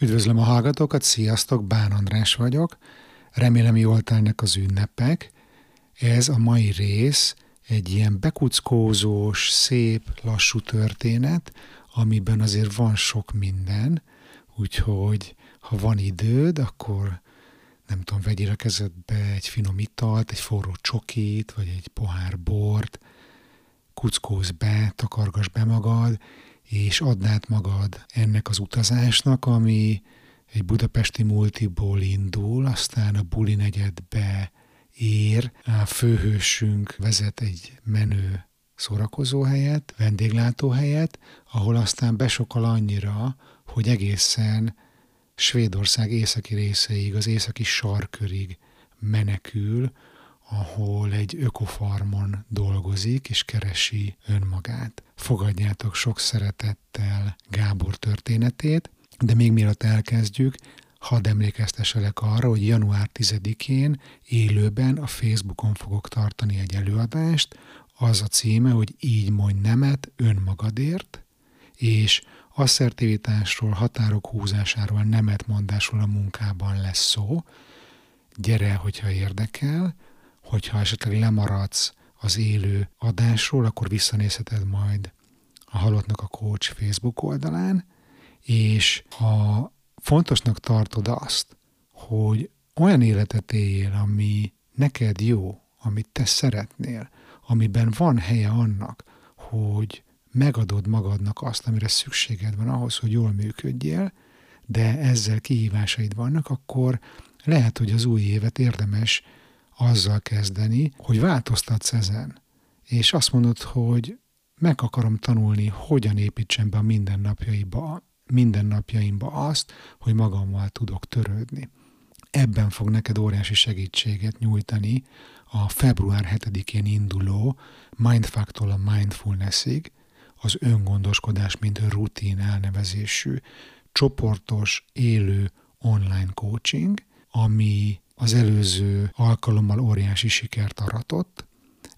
Üdvözlöm a hallgatókat, sziasztok, Bán András vagyok. Remélem jól telnek az ünnepek. Ez a mai rész egy ilyen bekuckózós, szép, lassú történet, amiben azért van sok minden, úgyhogy ha van időd, akkor nem tudom, vegyél a kezedbe egy finom italt, egy forró csokit, vagy egy pohár bort, kuckóz be, takargass be magad, és adnád magad ennek az utazásnak, ami egy budapesti multiból indul, aztán a buli negyedbe ér, a főhősünk vezet egy menő szórakozóhelyet, vendéglátóhelyet, ahol aztán besokal annyira, hogy egészen Svédország északi részeig, az északi sarkörig menekül, ahol egy ökofarmon dolgozik és keresi önmagát. Fogadjátok sok szeretettel Gábor történetét, de még mielőtt elkezdjük, hadd emlékeztesselek arra, hogy január 10-én élőben a Facebookon fogok tartani egy előadást, az a címe, hogy így mondj nemet önmagadért, és asszertivitásról, határok húzásáról, nemet mondásról a munkában lesz szó. Gyere, hogyha érdekel, hogyha esetleg lemaradsz az élő adásról, akkor visszanézheted majd a Halottnak a Coach Facebook oldalán, és ha fontosnak tartod azt, hogy olyan életet éljél, ami neked jó, amit te szeretnél, amiben van helye annak, hogy megadod magadnak azt, amire szükséged van ahhoz, hogy jól működjél, de ezzel kihívásaid vannak, akkor lehet, hogy az új évet érdemes azzal kezdeni, hogy változtatsz ezen. És azt mondod, hogy meg akarom tanulni, hogyan építsem be a mindennapjaiba, mindennapjaimba azt, hogy magammal tudok törődni. Ebben fog neked óriási segítséget nyújtani a február 7-én induló Mindfactól a Mindfulnessig, az öngondoskodás, mint rutin elnevezésű csoportos, élő online coaching, ami az előző alkalommal óriási sikert aratott.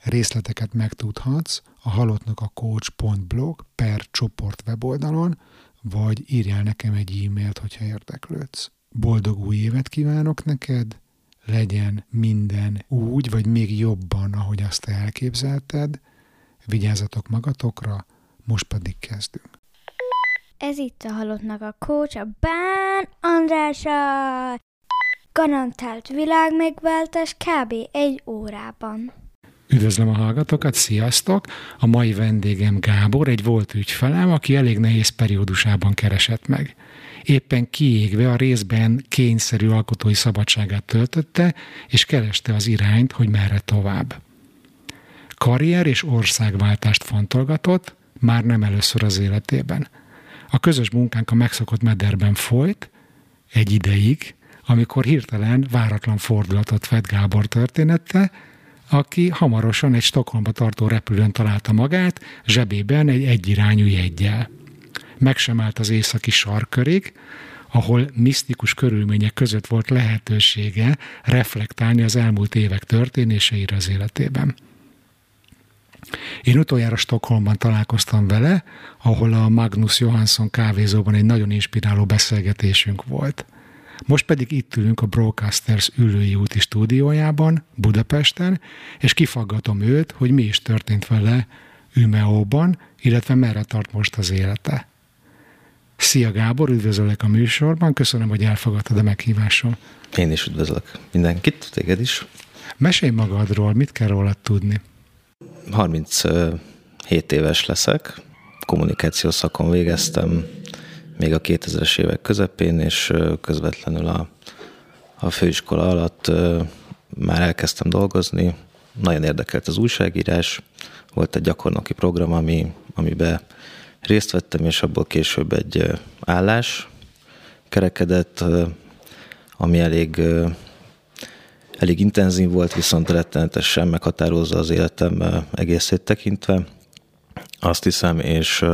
Részleteket megtudhatsz a halottnak a coach.blog per csoport weboldalon, vagy írjál nekem egy e-mailt, hogyha érdeklődsz. Boldog új évet kívánok neked, legyen minden úgy, vagy még jobban, ahogy azt elképzelted. Vigyázzatok magatokra, most pedig kezdünk. Ez itt a halottnak a coach, a Bán Andrása. Garantált világmegváltás kb. egy órában. Üdvözlöm a hallgatókat, sziasztok! A mai vendégem Gábor, egy volt ügyfelem, aki elég nehéz periódusában keresett meg. Éppen kiégve a részben kényszerű alkotói szabadságát töltötte, és kereste az irányt, hogy merre tovább. Karrier és országváltást fontolgatott, már nem először az életében. A közös munkánk a megszokott mederben folyt, egy ideig, amikor hirtelen váratlan fordulatot vett Gábor története, aki hamarosan egy Stockholmba tartó repülőn találta magát, zsebében egy egyirányú jeggyel. Meg sem állt az északi sarkörig, ahol misztikus körülmények között volt lehetősége reflektálni az elmúlt évek történéseire az életében. Én utoljára Stockholmban találkoztam vele, ahol a Magnus Johansson kávézóban egy nagyon inspiráló beszélgetésünk volt. Most pedig itt ülünk a Broadcasters ülői úti stúdiójában, Budapesten, és kifaggatom őt, hogy mi is történt vele Ümeóban, illetve merre tart most az élete. Szia Gábor, üdvözöllek a műsorban, köszönöm, hogy elfogadtad a meghívásom. Én is üdvözlök mindenkit, téged is. Mesélj magadról, mit kell rólad tudni? 37 éves leszek, kommunikációs szakon végeztem még a 2000-es évek közepén, és közvetlenül a, a főiskola alatt már elkezdtem dolgozni. Nagyon érdekelt az újságírás, volt egy gyakornoki program, ami, amiben részt vettem, és abból később egy állás kerekedett, ami elég elég intenzív volt, viszont rettenetesen meghatározza az életem egészét tekintve. Azt hiszem, és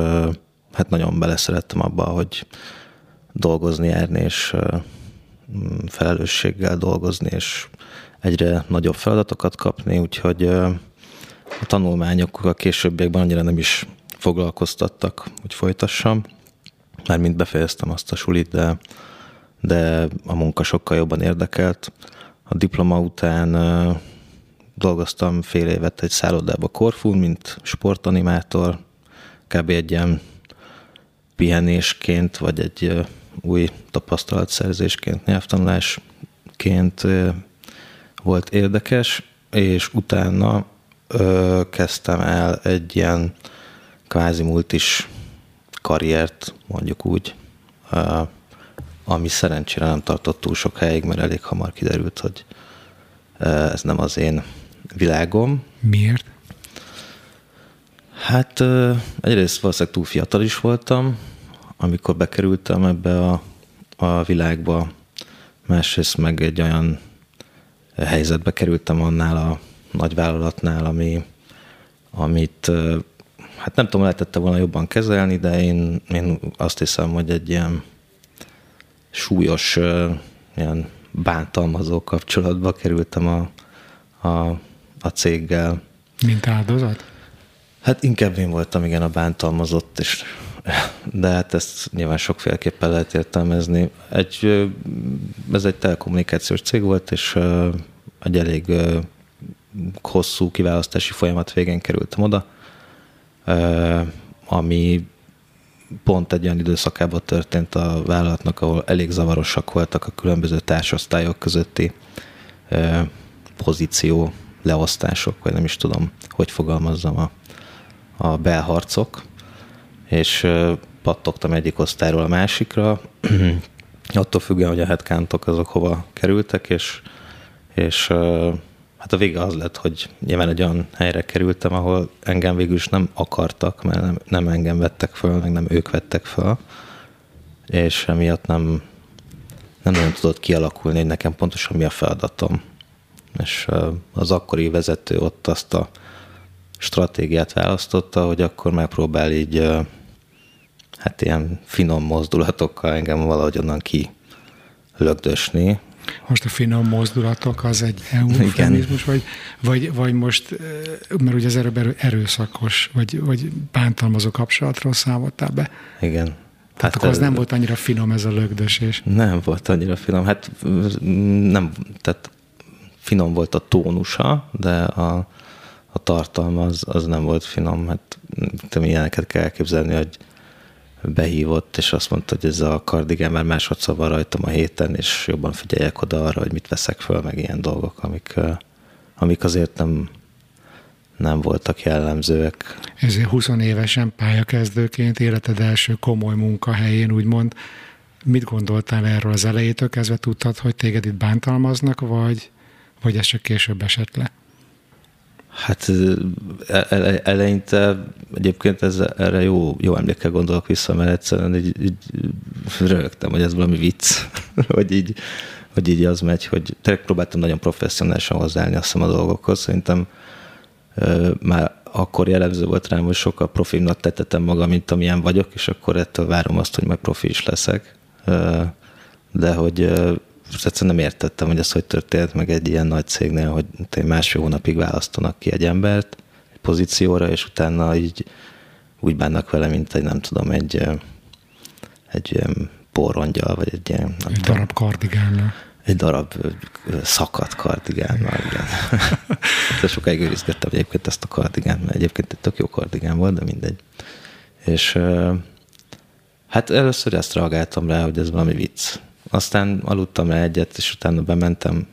hát nagyon beleszerettem abba, hogy dolgozni, járni, és felelősséggel dolgozni, és egyre nagyobb feladatokat kapni, úgyhogy a tanulmányok a későbbiekben annyira nem is foglalkoztattak, hogy folytassam. Mármint befejeztem azt a sulit, de de a munka sokkal jobban érdekelt. A diploma után dolgoztam fél évet egy szállodába Korfún, mint sportanimátor, kb. egy ilyen pihenésként, vagy egy új tapasztalatszerzésként, nyelvtanulásként volt érdekes, és utána kezdtem el egy ilyen kvázi multis karriert, mondjuk úgy, ami szerencsére nem tartott túl sok helyig, mert elég hamar kiderült, hogy ez nem az én világom. Miért? Hát egyrészt valószínűleg túl fiatal is voltam, amikor bekerültem ebbe a, a világba, másrészt meg egy olyan helyzetbe kerültem annál a nagyvállalatnál, ami, amit hát nem tudom, lehetette volna jobban kezelni, de én, én azt hiszem, hogy egy ilyen súlyos ilyen bántalmazó kapcsolatba kerültem a, a, a céggel. Mint áldozat? Hát inkább én voltam igen a bántalmazott, és, de hát ezt nyilván sokféleképpen lehet értelmezni. Egy, ez egy telekommunikációs cég volt, és egy elég hosszú kiválasztási folyamat végén kerültem oda, ami pont egy olyan időszakában történt a vállalatnak, ahol elég zavarosak voltak a különböző társosztályok közötti pozíció leosztások, vagy nem is tudom, hogy fogalmazzam a, a belharcok, és pattogtam egyik osztályról a másikra, attól függően, hogy a headcountok azok hova kerültek, és, és hát a vége az lett, hogy nyilván egy olyan helyre kerültem, ahol engem végül is nem akartak, mert nem, nem engem vettek föl, meg nem ők vettek föl, és emiatt nem, nem nagyon tudott kialakulni, hogy nekem pontosan mi a feladatom. És az akkori vezető ott azt a stratégiát választotta, hogy akkor megpróbál így hát ilyen finom mozdulatokkal engem valahogy onnan ki lögdösni, most a finom mozdulatok az egy eufemizmus, vagy, vagy, vagy most, mert ugye az erő, erőszakos, vagy, vagy bántalmazó kapcsolatról számottál be. Igen. Tehát hát akkor az nem volt annyira finom ez a lögdösés. Nem volt annyira finom. Hát nem, tehát finom volt a tónusa, de a, a tartalma az, az nem volt finom. Hát te ilyeneket kell elképzelni, hogy behívott, és azt mondta, hogy ez a kardigán már másodszor van rajtam a héten, és jobban figyeljek oda arra, hogy mit veszek föl, meg ilyen dolgok, amik, amik azért nem, nem voltak jellemzőek. Ezért 20 évesen pályakezdőként életed első komoly munkahelyén úgymond mit gondoltál erről az elejétől kezdve? Tudtad, hogy téged itt bántalmaznak, vagy, vagy ez csak később esett le? Hát eleinte egyébként ez, erre jó, jó emlékkel gondolok vissza, mert egyszerűen így, így rögtem, hogy ez valami vicc, hogy így, hogy így az megy, hogy tényleg próbáltam nagyon professzionálisan hozzáállni azt hiszem a dolgokhoz. Szerintem már akkor jellemző volt rám, hogy sokkal profilnak tettetem magam, mint amilyen vagyok, és akkor ettől várom azt, hogy meg profi is leszek. De hogy egyszerűen nem értettem, hogy ez hogy történt meg egy ilyen nagy cégnél, hogy másfél hónapig választanak ki egy embert egy pozícióra, és utána így úgy bánnak vele, mint egy nem tudom, egy, egy ilyen porrongyal, vagy egy ilyen... egy tudom, darab kardigánnal. Egy darab szakadt kardigánnal, igen. de sokáig őrizgettem egyébként ezt a kardigán, mert egyébként egy tök jó kardigán volt, de mindegy. És hát először ezt reagáltam rá, hogy ez valami vicc. Aztán aludtam rá egyet, és utána bementem,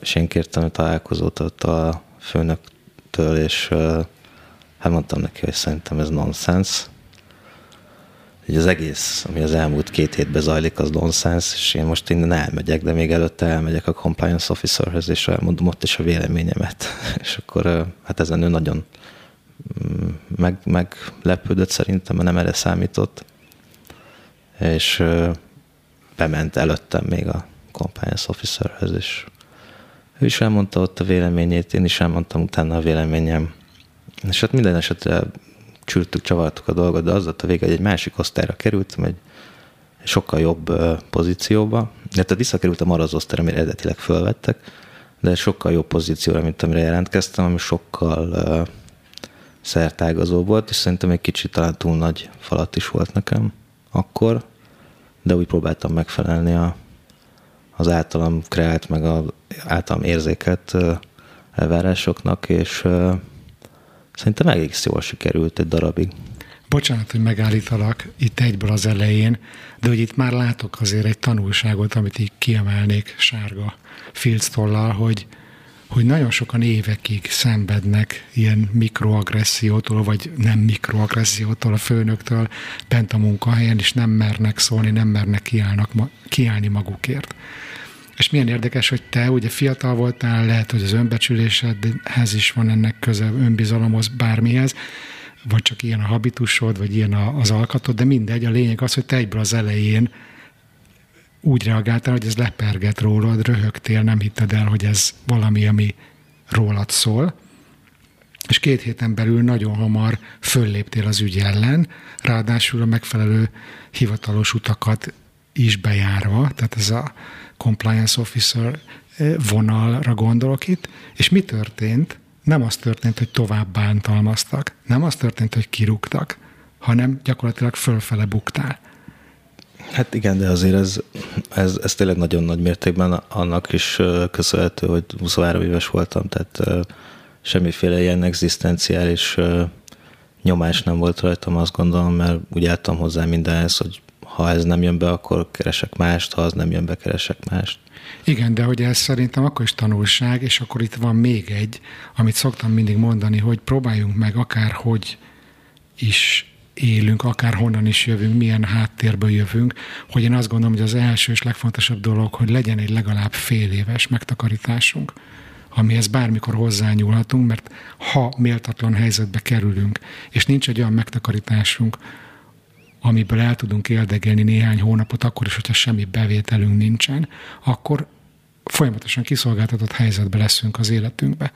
és én kértem a találkozót ott a főnöktől, és hát mondtam neki, hogy szerintem ez nonsens. Hogy az egész, ami az elmúlt két hétben zajlik, az nonsens, és én most innen elmegyek, de még előtte elmegyek a compliance officerhez, és elmondom ott is a véleményemet. és akkor hát ezen ő nagyon mm, meg, meglepődött szerintem, mert nem erre számított. És bement előttem még a compliance officerhez, és ő is elmondta ott a véleményét, én is elmondtam utána a véleményem. És hát minden esetre csültük, csavartuk a dolgot, de az a vége, hogy egy másik osztályra kerültem, egy sokkal jobb pozícióba. Tehát visszakerültem arra az osztályra, amire eredetileg fölvettek, de sokkal jobb pozícióra, mint amire jelentkeztem, ami sokkal uh, szertágazó volt, és szerintem egy kicsit talán túl nagy falat is volt nekem akkor, de úgy próbáltam megfelelni a, az általam kreált, meg az általam érzékelt elvárásoknak, és szerintem egész jól sikerült egy darabig. Bocsánat, hogy megállítalak itt egyből az elején, de hogy itt már látok azért egy tanulságot, amit így kiemelnék sárga filctollal, hogy, hogy nagyon sokan évekig szenvednek ilyen mikroagressziótól, vagy nem mikroagressziótól a főnöktől bent a munkahelyen, és nem mernek szólni, nem mernek kiállnak, kiállni magukért. És milyen érdekes, hogy te ugye fiatal voltál, lehet, hogy az önbecsülésedhez is van ennek köze, önbizalomhoz, bármihez, vagy csak ilyen a habitusod, vagy ilyen az alkatod, de mindegy, a lényeg az, hogy te egyből az elején úgy reagáltál, hogy ez leperget rólad, röhögtél, nem hitted el, hogy ez valami, ami rólad szól, és két héten belül nagyon hamar fölléptél az ügy ellen, ráadásul a megfelelő hivatalos utakat is bejárva, tehát ez a compliance officer eh, vonalra gondolok itt, és mi történt? Nem az történt, hogy tovább bántalmaztak, nem az történt, hogy kirúgtak, hanem gyakorlatilag fölfele buktál. Hát igen, de azért ez, ez, ez tényleg nagyon nagy mértékben annak is köszönhető, hogy 23 éves voltam, tehát semmiféle ilyen egzisztenciális nyomás nem volt rajtam, azt gondolom, mert úgy álltam hozzá mindenhez, hogy ha ez nem jön be, akkor keresek mást, ha az nem jön be, keresek mást. Igen, de hogy ez szerintem akkor is tanulság, és akkor itt van még egy, amit szoktam mindig mondani, hogy próbáljunk meg akárhogy is élünk, akár honnan is jövünk, milyen háttérből jövünk, hogy én azt gondolom, hogy az első és legfontosabb dolog, hogy legyen egy legalább fél éves megtakarításunk, amihez bármikor hozzányúlhatunk, mert ha méltatlan helyzetbe kerülünk, és nincs egy olyan megtakarításunk, amiből el tudunk éldegelni néhány hónapot, akkor is, hogyha semmi bevételünk nincsen, akkor folyamatosan kiszolgáltatott helyzetbe leszünk az életünkbe.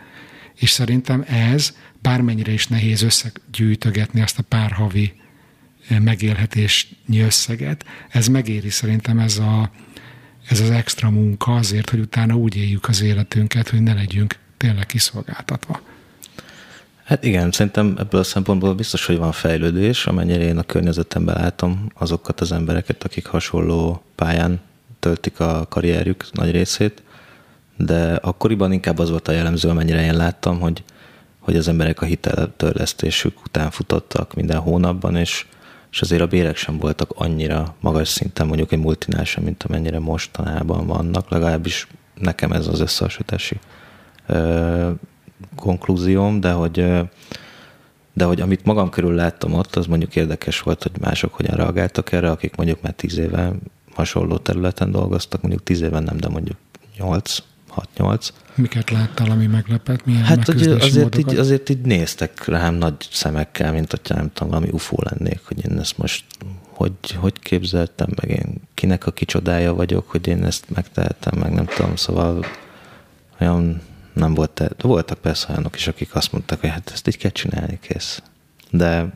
És szerintem ez bármennyire is nehéz összegyűjtögetni azt a pár havi eh, megélhetésnyi összeget, ez megéri szerintem ez, a, ez az extra munka azért, hogy utána úgy éljük az életünket, hogy ne legyünk tényleg kiszolgáltatva. Hát igen, szerintem ebből a szempontból biztos, hogy van fejlődés, amennyire én a környezetemben látom azokat az embereket, akik hasonló pályán töltik a karrierjük nagy részét, de akkoriban inkább az volt a jellemző, amennyire én láttam, hogy, hogy az emberek a hiteltörlesztésük után futottak minden hónapban, és, és azért a bérek sem voltak annyira magas szinten mondjuk egy multinál sem, mint amennyire mostanában vannak, legalábbis nekem ez az összehasonlítási konklúzióm, de hogy, de hogy amit magam körül láttam ott, az mondjuk érdekes volt, hogy mások hogyan reagáltak erre, akik mondjuk már tíz éve hasonló területen dolgoztak, mondjuk tíz éven nem, de mondjuk nyolc, 6-8. Miket láttál, ami meglepett? Milyen hát hogy azért így, azért így néztek rám nagy szemekkel, mint hogyha nem tudom, valami ufó lennék, hogy én ezt most hogy, hogy képzeltem meg, én kinek a kicsodája vagyok, hogy én ezt megtehetem, meg nem tudom, szóval olyan nem volt, voltak persze olyanok is, akik azt mondták, hogy hát ezt így kell csinálni, kész. De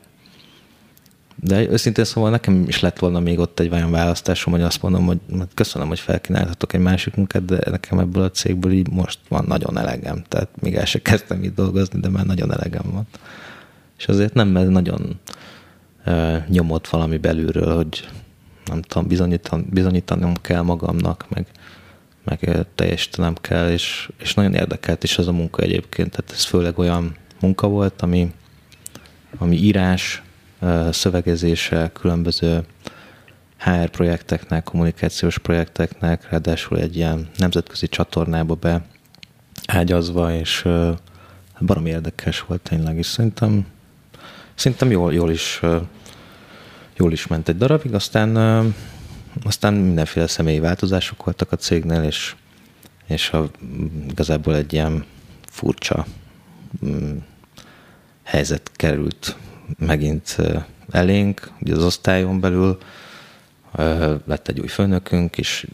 de őszintén szóval nekem is lett volna még ott egy olyan választásom, hogy azt mondom, hogy köszönöm, hogy felkínáltatok egy másik munkát, de nekem ebből a cégből így most van nagyon elegem. Tehát még el se kezdtem itt dolgozni, de már nagyon elegem van. És azért nem, mert nagyon e, nyomott valami belülről, hogy nem tudom, bizonyítan, bizonyítanom kell magamnak, meg, meg teljesítenem kell, és, és nagyon érdekelt is ez a munka egyébként. Tehát ez főleg olyan munka volt, ami, ami írás, szövegezése különböző HR projekteknek, kommunikációs projekteknek, ráadásul egy ilyen nemzetközi csatornába be ágyazva, és barom érdekes volt tényleg, és szerintem, szerintem jól, jól, is, jól is ment egy darabig, aztán, aztán mindenféle személyi változások voltak a cégnél, és, és a, igazából egy ilyen furcsa mm, helyzet került megint elénk, ugye az osztályon belül lett egy új főnökünk, és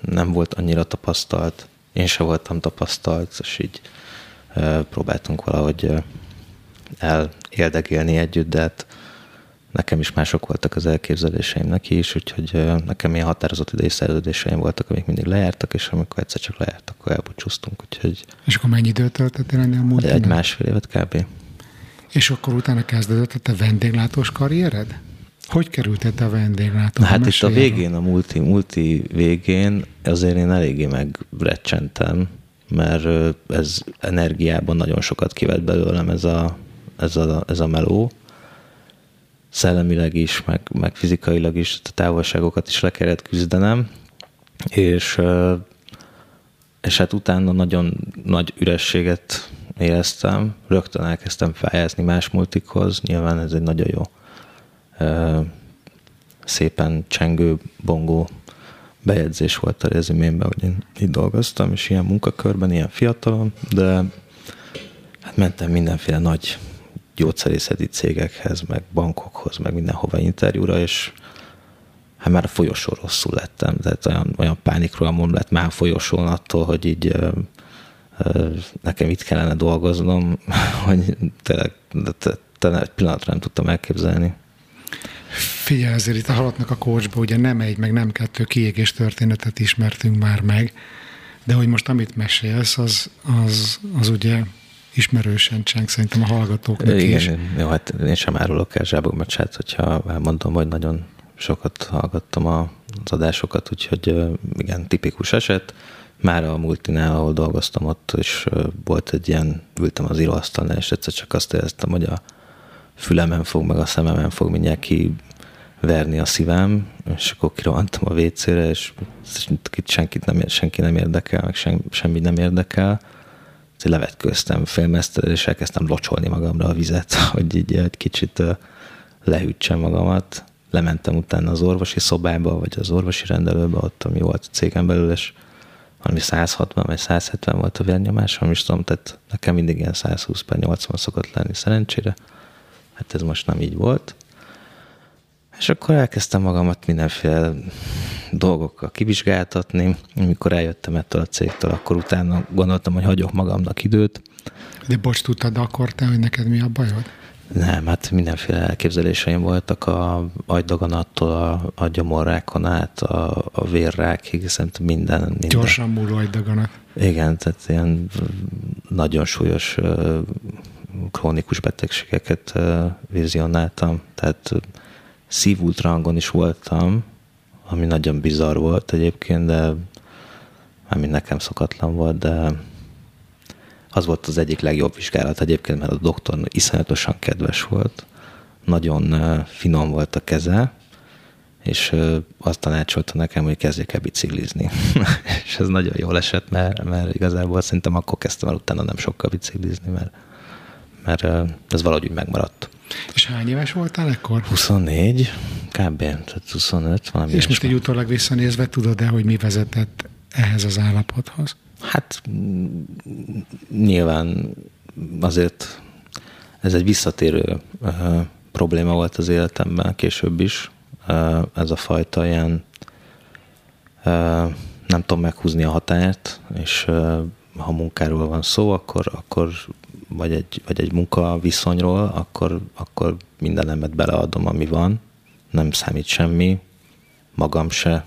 nem volt annyira tapasztalt, én sem voltam tapasztalt, és így próbáltunk valahogy eléldegélni együtt, de hát nekem is mások voltak az elképzeléseim neki is, úgyhogy nekem ilyen határozott idei szerződéseim voltak, amik mindig lejártak, és amikor egyszer csak lejárt, akkor elbúcsúztunk. Úgyhogy és akkor mennyi időt töltöttél ennél múlt? Egy másfél évet kb. És akkor utána kezdődött a te vendéglátós karriered? Hogy kerültél te a vendéglátóba? Hát itt a végén, a multi, multi végén azért én eléggé megrecsentem, mert ez energiában nagyon sokat kivett belőlem ez a, ez a, ez a meló. Szellemileg is, meg, meg fizikailag is, a távolságokat is le kellett küzdenem, és, és hát utána nagyon nagy ürességet éreztem, rögtön elkezdtem fájázni más multikhoz, nyilván ez egy nagyon jó szépen csengő, bongó bejegyzés volt a rezümémben, hogy én itt dolgoztam, és ilyen munkakörben, ilyen fiatalon, de hát mentem mindenféle nagy gyógyszerészeti cégekhez, meg bankokhoz, meg mindenhova interjúra, és hát már a folyosó rosszul lettem, tehát olyan, olyan pánikrohamom lett már a folyosón attól, hogy így nekem itt kellene dolgoznom, hogy tényleg egy pillanatra nem tudtam elképzelni. Figyelj, azért itt a halottnak a kocsba ugye nem egy, meg nem kettő kiégés történetet ismertünk már meg, de hogy most amit mesélsz, az, az, az ugye ismerősen cseng szerintem a hallgatóknak Igen, is. Jó, hát én sem árulok el zsábogmacsát, hogyha elmondom, hogy nagyon sokat hallgattam az adásokat, úgyhogy igen, tipikus eset. Már a multinál, ahol dolgoztam, ott is volt egy ilyen, ültem az íróasztalnál, és egyszer csak azt éreztem, hogy a fülemen fog, meg a szememen fog mindjárt ki verni a szívem, és akkor kirohantam a WC-re, és senkit nem, senki nem érdekel, meg sem, semmi nem érdekel. Levetkőztem félmesztel, és elkezdtem locsolni magamra a vizet, hogy így egy kicsit lehűtsem magamat. Lementem utána az orvosi szobába, vagy az orvosi rendelőbe, ott, ami volt a cégem belül, és valami 160 vagy 170 volt a vérnyomásom, is tudom, tehát nekem mindig ilyen 120 per 80 szokott lenni szerencsére. Hát ez most nem így volt. És akkor elkezdtem magamat mindenféle dolgokkal kivizsgáltatni. Amikor eljöttem ettől a cégtől, akkor utána gondoltam, hogy hagyok magamnak időt. De bocs, tudtad akkor te, hogy neked mi a bajod? Nem, hát mindenféle elképzeléseim voltak a agydaganattól, a, a gyomorrákon át, a, a vérrákig, szerintem minden, minden. Gyorsan múló agydaganat. Igen, tehát ilyen nagyon súlyos krónikus betegségeket vizionáltam, tehát szívultrangon is voltam, ami nagyon bizarr volt egyébként, de ami nekem szokatlan volt, de az volt az egyik legjobb vizsgálat egyébként, mert a doktor iszonyatosan kedves volt, nagyon finom volt a keze, és azt tanácsolta nekem, hogy kezdjek el biciklizni. és ez nagyon jól esett, mert, mert igazából szerintem akkor kezdtem el utána nem sokkal biciklizni, mert, mert ez valahogy úgy megmaradt. És hány éves voltál ekkor? 24, kb. Tehát 25, valami És most egy utólag visszanézve tudod-e, hogy mi vezetett ehhez az állapothoz? Hát nyilván azért ez egy visszatérő uh, probléma volt az életemben később is. Uh, ez a fajta ilyen uh, nem tudom meghúzni a határt, és ha munkáról van szó, akkor, akkor vagy egy, vagy egy munkaviszonyról, akkor, akkor mindenemet beleadom, ami van, nem számít semmi, magam se,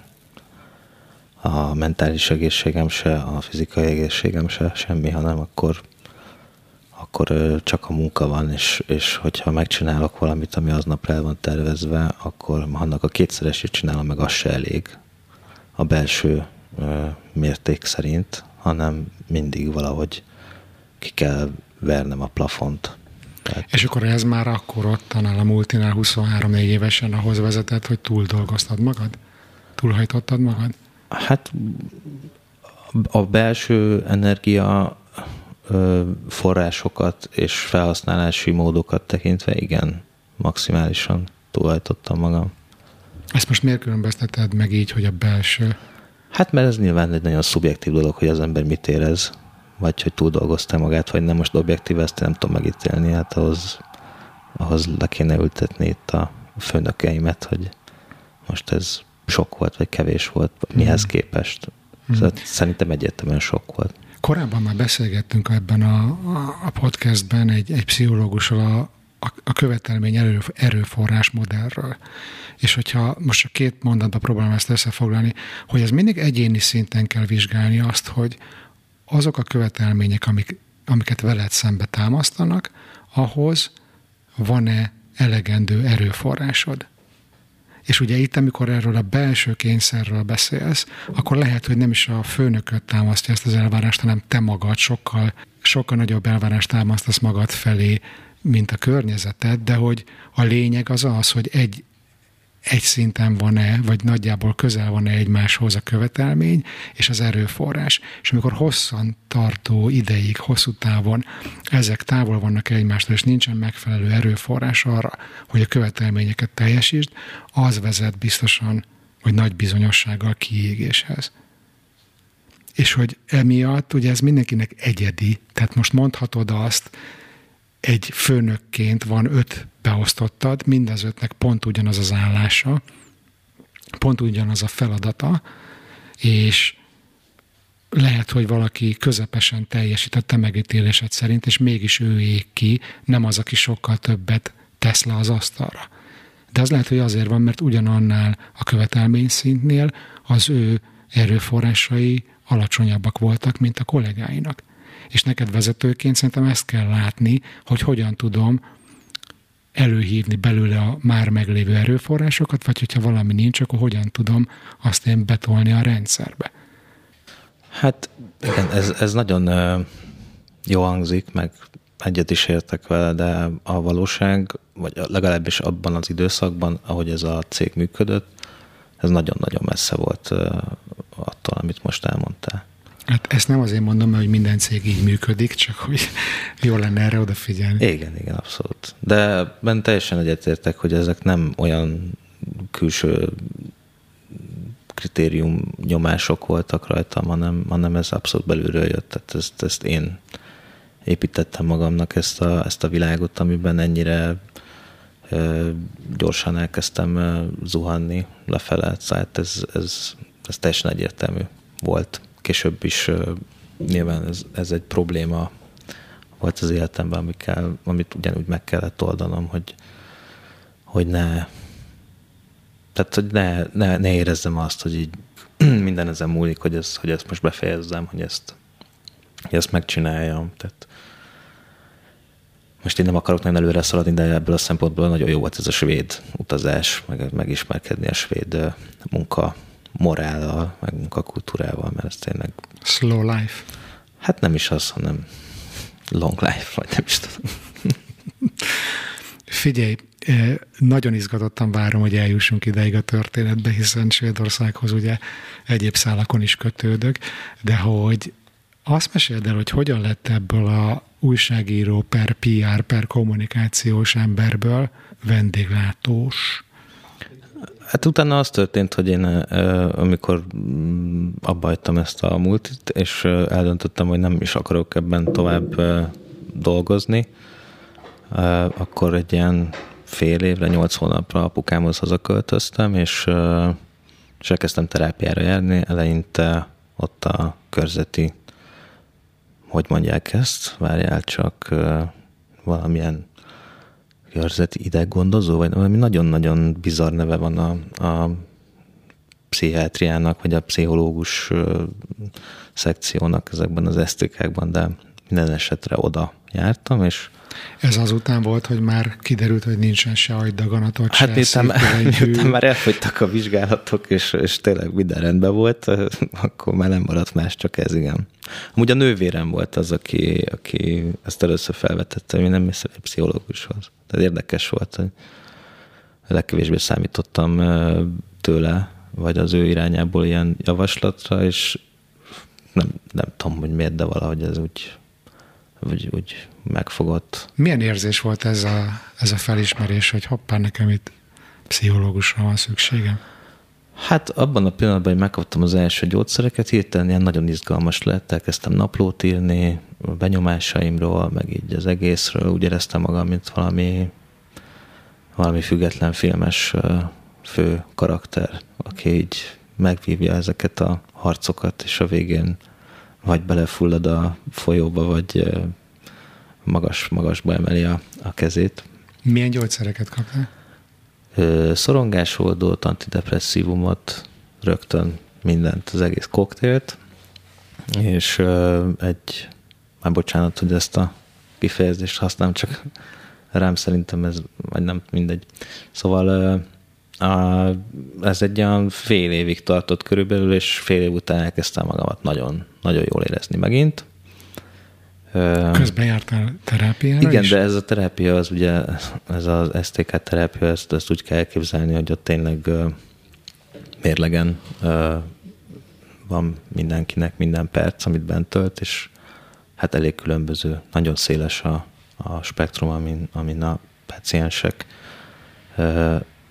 a mentális egészségem se, a fizikai egészségem se, semmi, hanem akkor, akkor csak a munka van, és, és hogyha megcsinálok valamit, ami aznap el van tervezve, akkor annak a kétszeresét csinálom, meg az se elég a belső mérték szerint, hanem mindig valahogy ki kell vernem a plafont. Tehát... És akkor ez már akkor ott annál a multinál 23-4 évesen ahhoz vezetett, hogy túl dolgoztad magad? Túlhajtottad magad? Hát a belső energia forrásokat és felhasználási módokat tekintve igen, maximálisan túlhajtottam magam. Ezt most miért különbözteted meg így, hogy a belső? Hát mert ez nyilván egy nagyon szubjektív dolog, hogy az ember mit érez vagy hogy túl dolgozta magát, vagy nem most objektív, ezt nem tudom megítélni, hát ahhoz, ahhoz le kéne ültetni itt a főnökeimet, hogy most ez sok volt, vagy kevés volt, mihez hmm. képest. Hmm. Szóval szerintem egyértelműen sok volt. Korábban már beszélgettünk ebben a, a podcastben egy, egy pszichológussal a, a, a követelmény erő, erőforrás modellről. És hogyha most csak két mondatban próbálom ezt összefoglalni, hogy ez mindig egyéni szinten kell vizsgálni azt, hogy, azok a követelmények, amik, amiket veled szembe támasztanak, ahhoz van-e elegendő erőforrásod? És ugye itt, amikor erről a belső kényszerről beszélsz, akkor lehet, hogy nem is a főnököt támasztja ezt az elvárást, hanem te magad. Sokkal, sokkal nagyobb elvárást támasztasz magad felé, mint a környezeted, de hogy a lényeg az az, hogy egy, egy szinten van-e, vagy nagyjából közel van-e egymáshoz a követelmény és az erőforrás. És amikor hosszan tartó ideig, hosszú távon ezek távol vannak egymástól, és nincsen megfelelő erőforrás arra, hogy a követelményeket teljesítsd, az vezet biztosan, vagy nagy bizonyossággal kiégéshez. És hogy emiatt, ugye ez mindenkinek egyedi, tehát most mondhatod azt, egy főnökként van öt beosztottad, mind az ötnek pont ugyanaz az állása, pont ugyanaz a feladata, és lehet, hogy valaki közepesen teljesít a te megítélésed szerint, és mégis ő ég ki, nem az, aki sokkal többet tesz le az asztalra. De az lehet, hogy azért van, mert ugyanannál a követelmény szintnél az ő erőforrásai alacsonyabbak voltak, mint a kollégáinak. És neked vezetőként szerintem ezt kell látni, hogy hogyan tudom előhívni belőle a már meglévő erőforrásokat, vagy hogyha valami nincs, akkor hogyan tudom azt én betolni a rendszerbe. Hát igen, ez, ez nagyon jó hangzik, meg egyet is értek vele, de a valóság, vagy legalábbis abban az időszakban, ahogy ez a cég működött, ez nagyon-nagyon messze volt attól, amit most elmondtál. Hát ezt nem azért mondom, hogy minden cég így működik, csak hogy jó lenne erre odafigyelni. Igen, igen, abszolút. De ben teljesen egyetértek, hogy ezek nem olyan külső kritérium nyomások voltak rajtam, hanem, hanem ez abszolút belülről jött. Tehát ezt, ezt én építettem magamnak ezt a, ezt a világot, amiben ennyire ö, gyorsan elkezdtem ö, zuhanni lefele. Tehát ez, ez, ez teljesen egyértelmű volt később is nyilván ez, ez egy probléma volt az életemben, amikkel, amit ugyanúgy meg kellett oldanom, hogy, hogy ne tehát, hogy ne, ne, ne érezzem azt, hogy így minden ezen múlik, hogy, ez, hogy ezt most befejezzem, hogy ezt, hogy ezt megcsináljam. Tehát most én nem akarok nagyon előre szaladni, de ebből a szempontból nagyon jó volt ez a svéd utazás, meg, megismerkedni a svéd munka morállal, meg munkakultúrával, mert ez tényleg... Slow life. Hát nem is az, hanem long life, vagy nem is tudom. Figyelj, nagyon izgatottan várom, hogy eljussunk ideig a történetbe, hiszen Svédországhoz ugye egyéb szálakon is kötődök, de hogy azt meséld el, hogy hogyan lett ebből a újságíró per PR per kommunikációs emberből vendéglátós Hát utána az történt, hogy én amikor mm, abba hagytam ezt a multit, és eldöntöttem, hogy nem is akarok ebben tovább dolgozni, akkor egy ilyen fél évre, nyolc hónapra apukámhoz hazaköltöztem, és, és elkezdtem terápiára járni. Eleinte ott a körzeti, hogy mondják ezt, várjál csak, valamilyen körzeti ideggondozó, vagy valami nagyon-nagyon bizarr neve van a, a pszichiátriának, vagy a pszichológus szekciónak ezekben az esztékákban, de minden esetre oda jártam, és ez azután volt, hogy már kiderült, hogy nincsen se agydaganatot, hát se miután, miután már elfogytak a vizsgálatok, és, és tényleg minden rendben volt, akkor már nem maradt más, csak ez igen. Amúgy a nővérem volt az, aki, aki ezt először felvetette, hogy nem egy pszichológushoz. Tehát érdekes volt, hogy legkevésbé számítottam tőle, vagy az ő irányából ilyen javaslatra, és nem, nem tudom, hogy miért, de valahogy ez úgy, úgy, úgy megfogott. Milyen érzés volt ez a, ez a felismerés, hogy hoppá, nekem itt pszichológusra van szükségem? Hát abban a pillanatban, hogy megkaptam az első gyógyszereket, hirtelen ilyen nagyon izgalmas lett, elkezdtem naplót írni, a benyomásaimról, meg így az egészről, úgy éreztem magam, mint valami, valami független filmes fő karakter, aki így megvívja ezeket a harcokat, és a végén vagy belefullad a folyóba, vagy magas, magasba emeli a, a kezét. Milyen gyógyszereket kaptál? Szorongásoldót, antidepresszívumot, rögtön mindent, az egész koktélt, és egy, már bocsánat, hogy ezt a kifejezést használom, csak rám szerintem ez, vagy nem mindegy. Szóval A, ez egy olyan fél évig tartott körülbelül, és fél év után elkezdtem magamat nagyon, nagyon jól érezni megint. Közben jártál terápiára Igen, is? de ez a terápia, az ugye, ez az STK terápia, ezt, ezt úgy kell elképzelni, hogy ott tényleg mérlegen van mindenkinek minden perc, amit bent tölt, és hát elég különböző, nagyon széles a, a spektrum, amin, amin a paciensek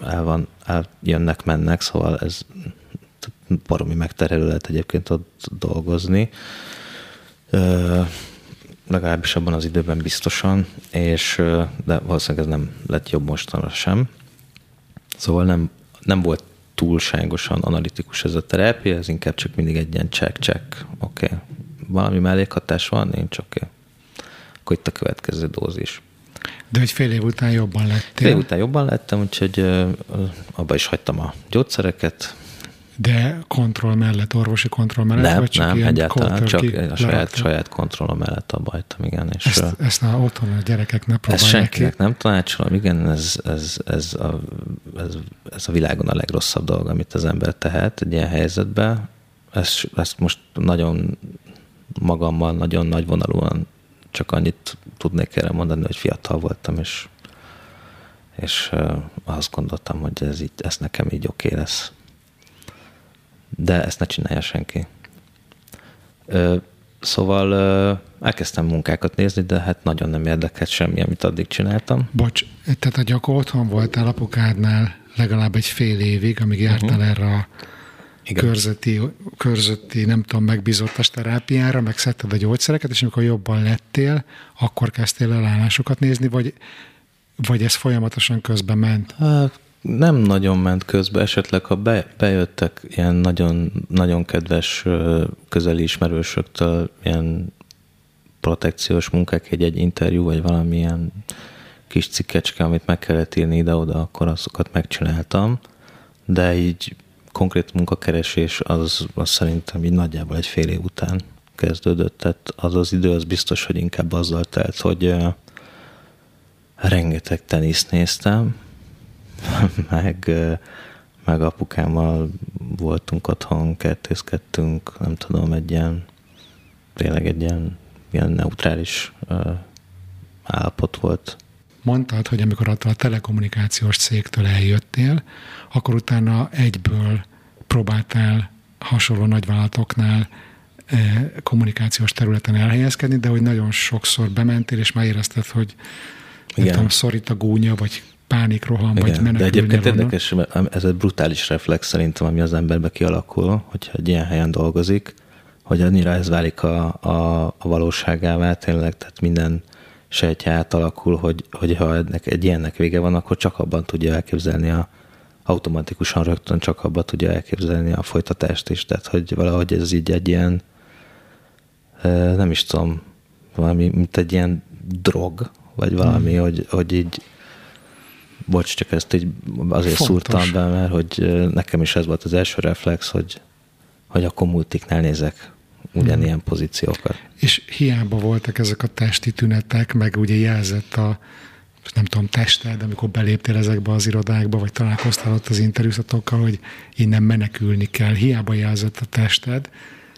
el van, eljönnek, mennek, szóval ez baromi megterhelő lehet egyébként ott dolgozni. Legalábbis abban az időben biztosan, és de valószínűleg ez nem lett jobb mostanra sem. Szóval nem, nem volt túlságosan analitikus ez a terápia, ez inkább csak mindig egy ilyen check-check. Oké, okay. valami mellékhatás van, nincs oké. Okay. Akkor itt a következő dózis. De hogy fél év után jobban lettél? Fél év után jobban lettem, úgyhogy abba is hagytam a gyógyszereket, de kontroll mellett, orvosi kontroll mellett? Nem, vagy csak nem, egyáltalán, csak a saját, saját kontrollom mellett a bajtam, igen. És ezt, ezt a otthon a gyerekek ne próbálják Ezt senkinek ki. nem tanácsolom, igen, ez, ez, ez, a, ez, ez a világon a legrosszabb dolog, amit az ember tehet egy ilyen helyzetben. Ezt, ezt most nagyon magammal, nagyon nagy vonalúan csak annyit tudnék erre mondani, hogy fiatal voltam, és, és azt gondoltam, hogy ez, így, ez nekem így oké okay lesz de ezt ne csinálja senki. Ö, szóval ö, elkezdtem munkákat nézni, de hát nagyon nem érdekelt semmi, amit addig csináltam. Bocs, tehát a gyakor otthon voltál apukádnál legalább egy fél évig, amíg jártál uh-huh. erre a igen. körzeti, körzeti, nem tudom, megbízottas terápiára, megszedted a gyógyszereket, és amikor jobban lettél, akkor kezdtél el állásokat nézni, vagy, vagy ez folyamatosan közben ment? Hát, nem nagyon ment közbe, esetleg ha be, bejöttek ilyen nagyon, nagyon kedves közeli ismerősöktől ilyen protekciós munkák, egy, egy interjú, vagy valamilyen kis cikkecske, amit meg kellett írni ide-oda, akkor azokat megcsináltam, de így konkrét munkakeresés az, az szerintem így nagyjából egy fél év után kezdődött, tehát az az idő az biztos, hogy inkább azzal telt, hogy rengeteg teniszt néztem, meg, meg apukámmal voltunk otthon, kertészkedtünk, nem tudom, egy ilyen, tényleg egy ilyen, ilyen neutrális állapot volt. Mondtad, hogy amikor attól a telekommunikációs cégtől eljöttél, akkor utána egyből próbáltál hasonló nagyvállalatoknál kommunikációs területen elhelyezkedni, de hogy nagyon sokszor bementél, és már érezted, hogy Igen. nem tudom, szorít a gúnya, vagy pánikroham, vagy menekülni De egyébként onnan. érdekes, ez egy brutális reflex szerintem, ami az emberbe kialakul, hogyha egy ilyen helyen dolgozik, hogy annyira ez válik a, a, a valóságává tényleg, tehát minden sejtje átalakul, hogy, hogy ha ennek, egy ilyennek vége van, akkor csak abban tudja elképzelni a, automatikusan rögtön csak abban tudja elképzelni a folytatást is, tehát hogy valahogy ez így egy ilyen, nem is tudom, valami, mint egy ilyen drog, vagy valami, hmm. hogy, hogy így bocs, csak ezt így azért Fontos. szúrtam be, mert hogy nekem is ez volt az első reflex, hogy, hogy akkor multiknál nézek ugyanilyen hmm. pozíciókat. És hiába voltak ezek a testi tünetek, meg ugye jelzett a nem tudom, tested, amikor beléptél ezekbe az irodákba, vagy találkoztál ott az interjúzatokkal, hogy innen menekülni kell. Hiába jelzett a tested,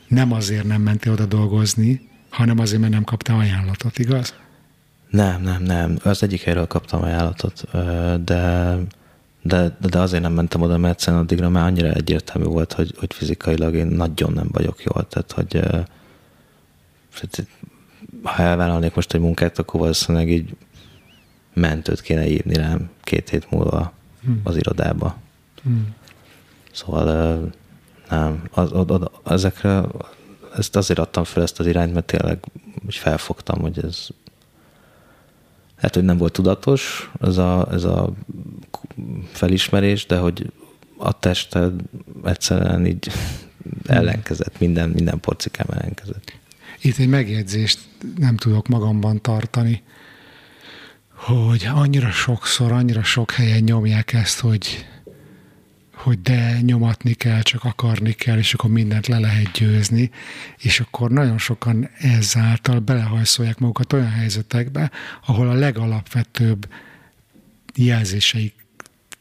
nem azért nem mentél oda dolgozni, hanem azért, mert nem kaptál ajánlatot, igaz? Nem, nem, nem. Az egyik helyről kaptam ajánlatot, de, de, de azért nem mentem oda, mert egyszerűen addigra már annyira egyértelmű volt, hogy, hogy fizikailag én nagyon nem vagyok jól. Tehát, hogy ha elvállalnék most egy munkát, akkor valószínűleg így mentőt kéne írni rám két hét múlva hmm. az irodába. Hmm. Szóval nem, az, az, az, ezekre ezt azért adtam fel ezt az irányt, mert tényleg felfogtam, hogy ez lehet, hogy nem volt tudatos ez a, ez a felismerés, de hogy a tested egyszerűen így ellenkezett, minden, minden porcikám ellenkezett. Itt egy megjegyzést nem tudok magamban tartani, hogy annyira sokszor, annyira sok helyen nyomják ezt, hogy hogy de nyomatni kell, csak akarni kell, és akkor mindent le lehet győzni, és akkor nagyon sokan ezáltal belehajszolják magukat olyan helyzetekbe, ahol a legalapvetőbb jelzéseik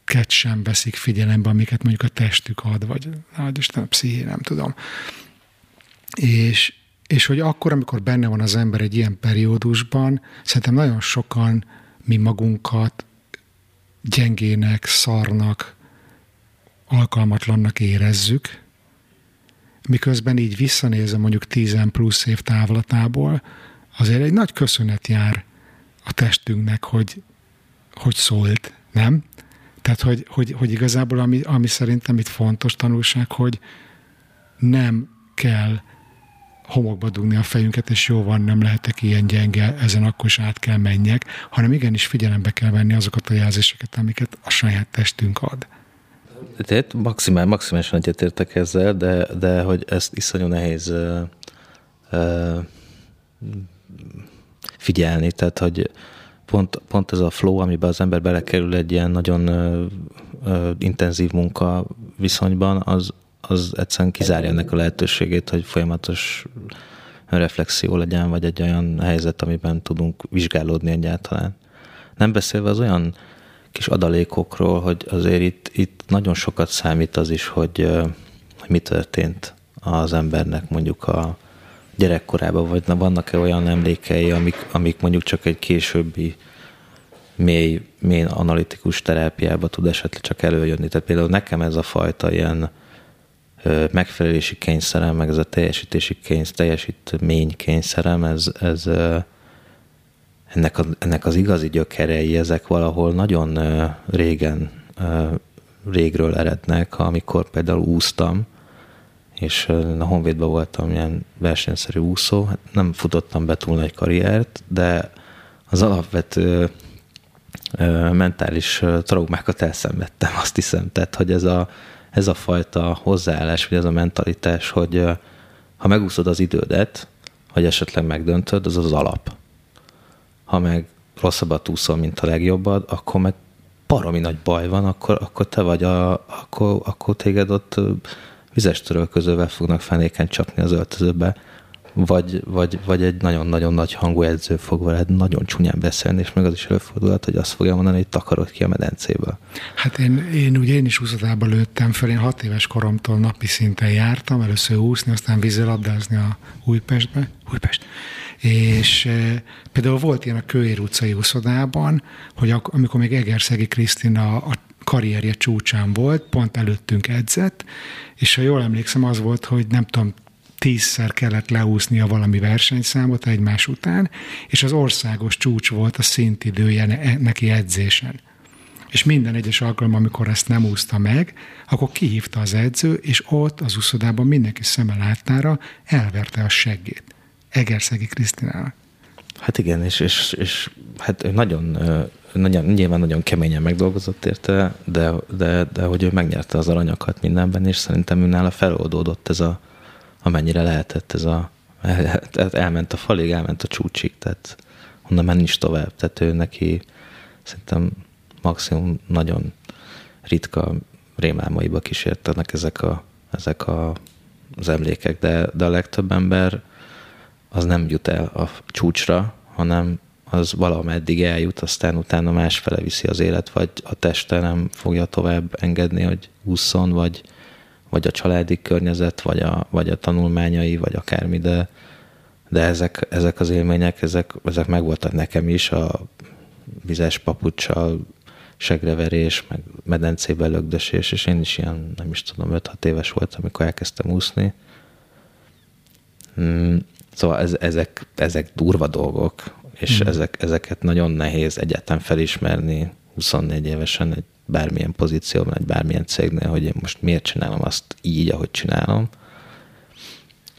ket sem veszik figyelembe, amiket mondjuk a testük ad, vagy hát Isten a psziché, nem tudom. És, és hogy akkor, amikor benne van az ember egy ilyen periódusban, szerintem nagyon sokan mi magunkat gyengének, szarnak, alkalmatlannak érezzük, miközben így visszanézem mondjuk 10 plusz év távlatából, azért egy nagy köszönet jár a testünknek, hogy, hogy szólt, nem? Tehát, hogy, hogy, hogy igazából ami, ami szerintem itt fontos tanulság, hogy nem kell homokba dugni a fejünket, és jó van, nem lehetek ilyen gyenge, ezen akkor is át kell menjek, hanem igenis figyelembe kell venni azokat a jelzéseket, amiket a saját testünk ad. Tehát maximál, maximálisan egyetértek ezzel, de, de hogy ezt iszonyú nehéz uh, uh, figyelni, tehát hogy pont, pont ez a flow, amiben az ember belekerül egy ilyen nagyon uh, uh, intenzív munka viszonyban, az, az egyszerűen kizárja ennek a lehetőségét, hogy folyamatos reflexió legyen, vagy egy olyan helyzet, amiben tudunk vizsgálódni egyáltalán. Nem beszélve az olyan kis adalékokról, hogy azért itt, itt nagyon sokat számít az is, hogy, hogy mi történt az embernek mondjuk a gyerekkorában, vagy vannak-e olyan emlékei, amik, amik mondjuk csak egy későbbi mély, mély analitikus terápiába tud esetleg csak előjönni. Tehát például nekem ez a fajta ilyen megfelelési kényszerem, meg ez a teljesítési kényszer, teljesítmény kényszerem, ez, ez ennek, a, ennek az igazi gyökerei, ezek valahol nagyon régen, régről erednek, amikor például úsztam, és a Honvédben voltam ilyen versenyszerű úszó, hát nem futottam be túl nagy karriert, de az alapvető mentális traumákat elszenvedtem, azt hiszem. Tehát, hogy ez a, ez a fajta hozzáállás, vagy ez a mentalitás, hogy ha megúszod az idődet, hogy esetleg megdöntöd, az az alap. Ha meg rosszabbat úszol, mint a legjobbad, akkor meg baromi nagy baj van, akkor, akkor te vagy a, akkor, akkor téged ott vizes törölközővel fognak fenéken csapni az öltözőbe, vagy, vagy, vagy egy nagyon-nagyon nagy hangú edző fog veled nagyon csúnyán beszélni, és meg az is előfordulhat, hogy azt fogja mondani, hogy takarod ki a medencéből. Hát én, én ugye én is úszodába lőttem föl, én hat éves koromtól napi szinten jártam, először úszni, aztán vízilabdázni a Újpestbe, Újpest. És e, például volt ilyen a Kőér utcai úszodában, hogy ak- amikor még Egerszegi Krisztina a karrierje csúcsán volt, pont előttünk edzett, és ha jól emlékszem, az volt, hogy nem tudom, tízszer kellett leúsznia valami versenyszámot egymás után, és az országos csúcs volt a szintidője neki edzésen. És minden egyes alkalommal, amikor ezt nem úszta meg, akkor kihívta az edző, és ott az úszodában mindenki szeme láttára elverte a seggét. Egerszegi Krisztinának. Hát igen, és, és, és hát nagyon, nagyon, nyilván nagyon keményen megdolgozott érte, de, de, de hogy ő megnyerte az aranyakat mindenben, és szerintem ő nála feloldódott ez a, amennyire lehetett ez a, elment a falig, elment a csúcsig, tehát onnan menni is tovább. Tehát ő neki szerintem maximum nagyon ritka rémálmaiba kísértenek ezek, a, ezek a, az emlékek, de, de a legtöbb ember az nem jut el a csúcsra, hanem az valameddig eljut, aztán utána másfele viszi az élet, vagy a teste nem fogja tovább engedni, hogy ússzon, vagy, vagy a családi környezet, vagy a, vagy a tanulmányai, vagy akármi, de, de ezek, ezek az élmények, ezek, ezek megvoltak nekem is, a vizes papucsal, segreverés, meg medencébe lögdösés, és én is ilyen, nem is tudom, 5-6 éves voltam, amikor elkezdtem úszni. Hmm, szóval ez, ezek, ezek durva dolgok, és mm. ezek, ezeket nagyon nehéz egyáltalán felismerni 24 évesen egy bármilyen pozícióban, egy bármilyen cégnél, hogy én most miért csinálom azt így, ahogy csinálom.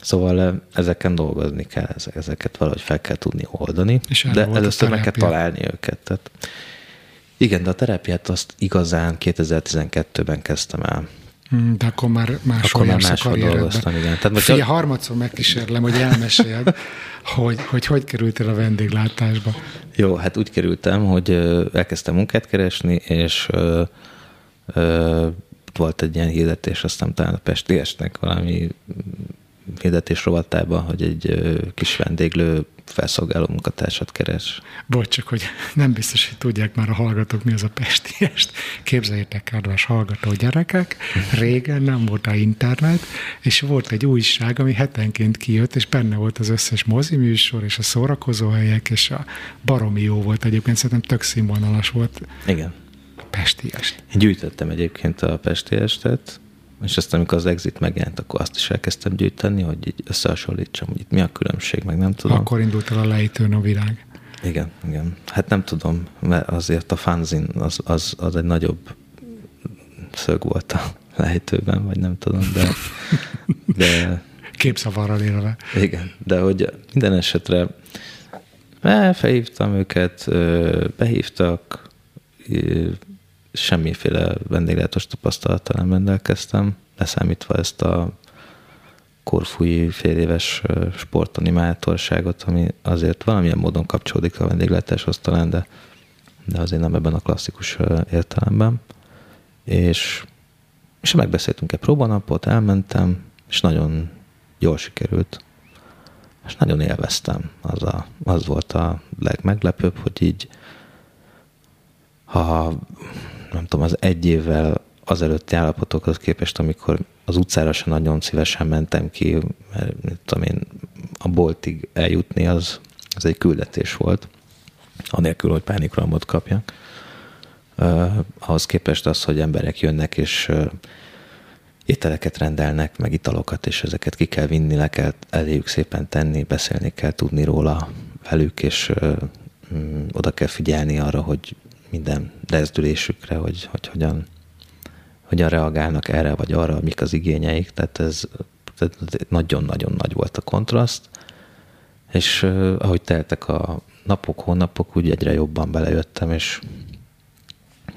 Szóval ezeken dolgozni kell, ezeket valahogy fel kell tudni oldani, és de először meg kell találni őket. Tehát, igen, de a terápiát azt igazán 2012-ben kezdtem el. Hmm, de akkor már máshol akkor már máshol dolgoztam, igen. Tehát most Fia, a... harmadszor megkísérlem, hogy elmeséld, hogy, hogy hogy kerültél a vendéglátásba. Jó, hát úgy kerültem, hogy elkezdtem munkát keresni, és ö, ö, volt egy ilyen hirdetés, aztán talán a Pestiesnek valami hirdetés rovatában, hogy egy kis vendéglő felszolgáló munkatársat keres. Bocs, csak hogy nem biztos, hogy tudják már a hallgatók, mi az a pestiest. Képzeljétek, kedves hallgató gyerekek, régen nem volt a internet, és volt egy újság, ami hetenként kijött, és benne volt az összes moziműsor, és a szórakozóhelyek, és a baromi jó volt egyébként, szerintem tök színvonalas volt. Igen. Pestiest. Én gyűjtöttem egyébként a pestiestet, és aztán, amikor az Exit megjelent, akkor azt is elkezdtem gyűjteni, hogy így összehasonlítsam, hogy itt mi a különbség, meg nem tudom. Akkor indult el a lejtőn a virág. Igen, igen. Hát nem tudom, mert azért a fanzin az, az, az egy nagyobb szög volt a lejtőben, vagy nem tudom, de... de Képszavarral élve. Igen, de hogy minden esetre eh, felhívtam őket, behívtak, semmiféle vendéglátos tapasztalattal nem rendelkeztem, leszámítva ezt a korfúi fél éves sportanimátorságot, ami azért valamilyen módon kapcsolódik a vendéglátáshoz talán, de, de azért nem ebben a klasszikus értelemben. És, és megbeszéltünk egy próbanapot, elmentem, és nagyon jól sikerült. És nagyon élveztem. Az, a, az volt a legmeglepőbb, hogy így ha nem tudom, az egy évvel azelőtti állapotokhoz képest, amikor az utcára sem nagyon szívesen mentem ki, mert mit tudom én, a boltig eljutni, az, az egy küldetés volt, anélkül, hogy pánikrohamot kapjak. Uh, ahhoz képest az, hogy emberek jönnek, és uh, ételeket rendelnek, meg italokat, és ezeket ki kell vinni, le kell eléjük szépen tenni, beszélni kell tudni róla velük, és uh, oda kell figyelni arra, hogy minden rezdülésükre, hogy, hogy hogyan, hogyan reagálnak erre vagy arra, mik az igényeik. Tehát ez nagyon-nagyon nagy volt a kontraszt, és ahogy teltek a napok, hónapok, úgy egyre jobban belejöttem, és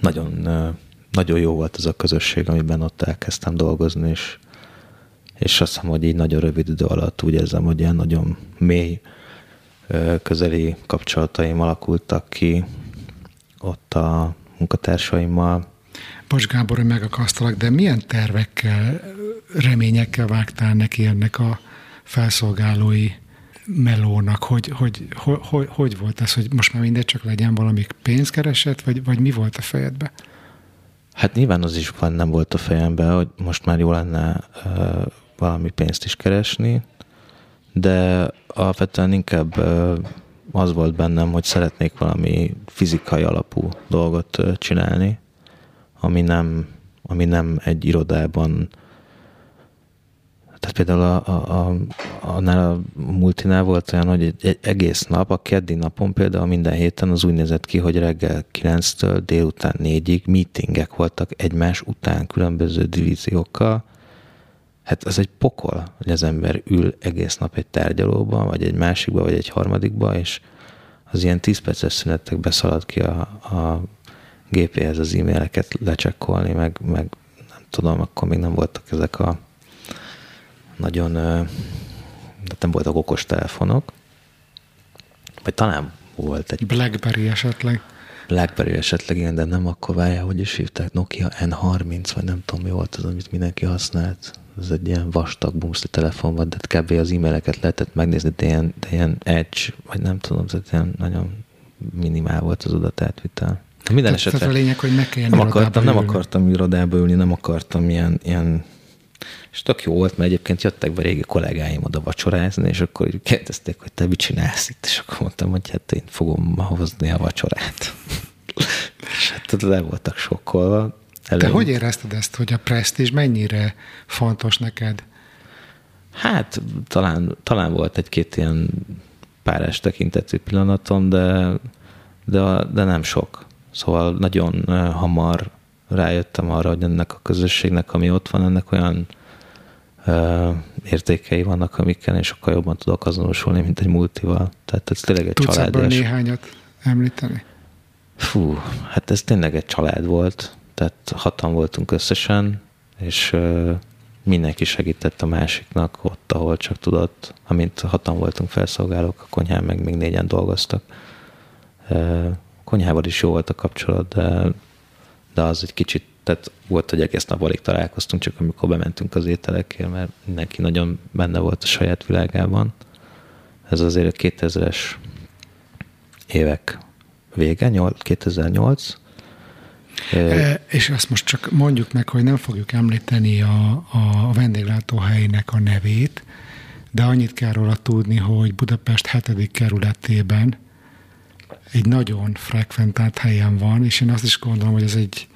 nagyon, nagyon jó volt az a közösség, amiben ott elkezdtem dolgozni, és, és azt hiszem, hogy így nagyon rövid idő alatt úgy érzem, hogy ilyen nagyon mély, közeli kapcsolataim alakultak ki, ott a munkatársaimmal. Bocs Gábor, hogy megakasztalak, de milyen tervekkel, reményekkel vágtál neki ennek a felszolgálói melónak? Hogy, hogy, hogy, hogy, hogy volt ez, hogy most már mindegy csak legyen valami pénzkereset, vagy, vagy mi volt a fejedbe? Hát nyilván az is van, nem volt a fejemben, hogy most már jó lenne uh, valami pénzt is keresni, de alapvetően inkább uh, az volt bennem, hogy szeretnék valami fizikai alapú dolgot csinálni, ami nem, ami nem egy irodában. Tehát például a, a, a, annál a multinál volt olyan, hogy egy, egész nap, a keddi napon például minden héten az úgy nézett ki, hogy reggel 9-től délután 4-ig meetingek voltak egymás után különböző divíziókkal, Hát az egy pokol, hogy az ember ül egész nap egy tárgyalóban, vagy egy másikba, vagy egy harmadikba, és az ilyen 10 perces szünetekbe szalad ki a, a gépéhez az e-maileket lecsekkolni, meg, meg nem tudom, akkor még nem voltak ezek a nagyon, de nem voltak okos telefonok, vagy talán volt egy... Blackberry esetleg. Blackberry esetleg, igen, de nem akkor várja, hogy is hívták, Nokia N30, vagy nem tudom mi volt az, amit mindenki használt ez egy ilyen vastag bumszli telefon volt, de kb. az e-maileket lehetett megnézni, de ilyen, de ilyen edge, vagy nem tudom, ez ilyen nagyon minimál volt az adatátvitel. Minden esetre tehát a lényeg, hogy ne kelljen nem akartam, nem akartam irodába ülni, nem akartam ilyen, ilyen és tök jó volt, mert egyébként jöttek be régi kollégáim oda vacsorázni, és akkor kérdezték, hogy te mit csinálsz itt, és akkor mondtam, hogy hát én fogom hozni a vacsorát. és hát le voltak sokkolva, Te hogy érezted ezt, hogy a presztízs mennyire fontos neked? Hát talán, talán volt egy-két ilyen párás tekintetű pillanatom, de, de, de nem sok. Szóval nagyon hamar rájöttem arra, hogy ennek a közösségnek, ami ott van, ennek olyan ö, értékei vannak, amikkel én sokkal jobban tudok azonosulni, mint egy multival. Tehát ez tényleg egy Tudsz család. néhányat említeni? Fú, hát ez tényleg egy család volt tehát hatan voltunk összesen, és mindenki segített a másiknak ott, ahol csak tudott. Amint hatan voltunk felszolgálók, a konyhán meg még négyen dolgoztak. A konyhával is jó volt a kapcsolat, de, de az egy kicsit, tehát volt, hogy egész nap alig találkoztunk, csak amikor bementünk az ételekért, mert mindenki nagyon benne volt a saját világában. Ez azért 2000-es évek vége, 2008. E, és azt most csak mondjuk meg, hogy nem fogjuk említeni a, a vendéglátóhelynek a nevét, de annyit kell róla tudni, hogy Budapest 7. kerületében egy nagyon frekventált helyen van, és én azt is gondolom, hogy ez egy,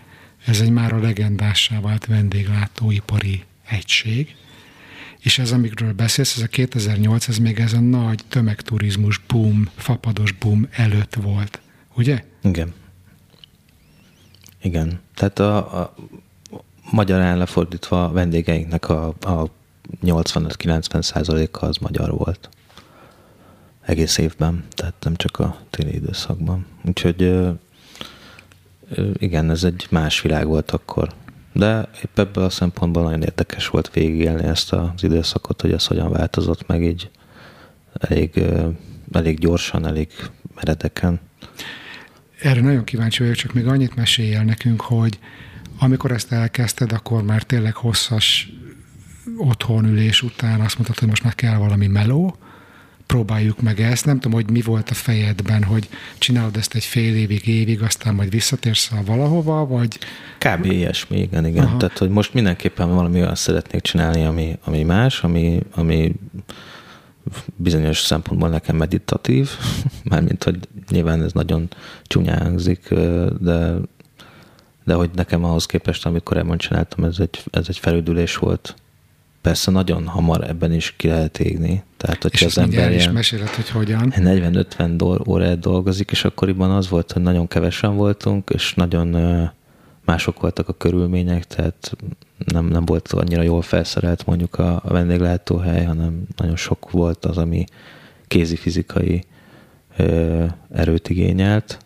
ez egy már a legendássá vált vendéglátóipari egység. És ez, amikről beszélsz, ez a 2008, ez még ez a nagy tömegturizmus boom, fapados boom előtt volt, ugye? Igen. Igen. Tehát a, a magyarán lefordítva a vendégeinknek a, a 85-90 százaléka az magyar volt. Egész évben, tehát nem csak a téli időszakban. Úgyhogy igen, ez egy más világ volt akkor. De épp ebből a szempontból nagyon érdekes volt végigélni ezt az időszakot, hogy ez hogyan változott meg így elég, elég gyorsan, elég meredeken. Erre nagyon kíváncsi vagyok, csak még annyit mesélj el nekünk, hogy amikor ezt elkezdted, akkor már tényleg hosszas otthonülés után azt mondtad, hogy most már kell valami meló, próbáljuk meg ezt. Nem tudom, hogy mi volt a fejedben, hogy csinálod ezt egy fél évig, évig, aztán majd visszatérsz valahova, vagy... Kb. ilyesmi, igen, igen. Aha. Tehát, hogy most mindenképpen valami olyan szeretnék csinálni, ami, ami más, ami, ami bizonyos szempontból nekem meditatív, mármint, hogy nyilván ez nagyon csúnyán hangzik, de, de hogy nekem ahhoz képest, amit korábban csináltam, ez egy, ez egy felüdülés volt, persze nagyon hamar ebben is ki lehet égni. Tehát, hogy és az ember is meséled, hogy hogyan. 40-50 órát dolgozik, és akkoriban az volt, hogy nagyon kevesen voltunk, és nagyon mások voltak a körülmények, tehát nem, nem volt annyira jól felszerelt mondjuk a, a vendéglátóhely, hanem nagyon sok volt az, ami kézi fizikai ö, erőt igényelt,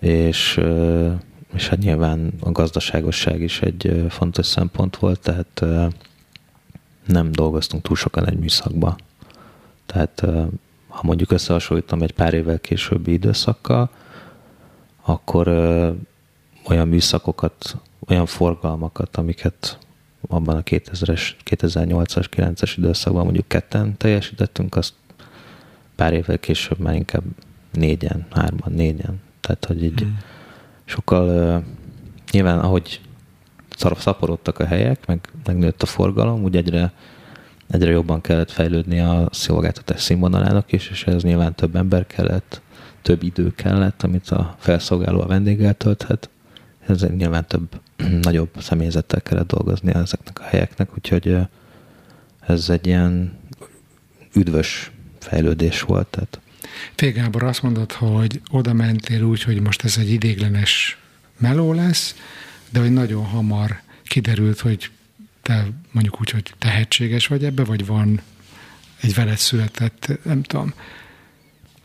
és, ö, és hát nyilván a gazdaságosság is egy fontos szempont volt, tehát ö, nem dolgoztunk túl sokan egy műszakba. Tehát ha mondjuk összehasonlítom egy pár évvel későbbi időszakkal, akkor olyan műszakokat, olyan forgalmakat, amiket abban a 2000-es, 2008-as, 9-es időszakban mondjuk ketten teljesítettünk, azt pár évvel később már inkább négyen, hárman, négyen. Tehát, hogy így hmm. sokkal uh, nyilván, ahogy szaporodtak a helyek, meg megnőtt a forgalom, úgy egyre, egyre jobban kellett fejlődni a szolgáltatás színvonalának is, és ez nyilván több ember kellett, több idő kellett, amit a felszolgáló a vendéggel tölthet. Ez nyilván több, nagyobb személyzettel kellett dolgozni ezeknek a helyeknek, úgyhogy ez egy ilyen üdvös fejlődés volt. Tehát. Fél Gábor, azt mondod, hogy oda mentél úgy, hogy most ez egy idéglenes meló lesz, de hogy nagyon hamar kiderült, hogy te mondjuk úgy, hogy tehetséges vagy ebbe, vagy van egy veled született, nem tudom,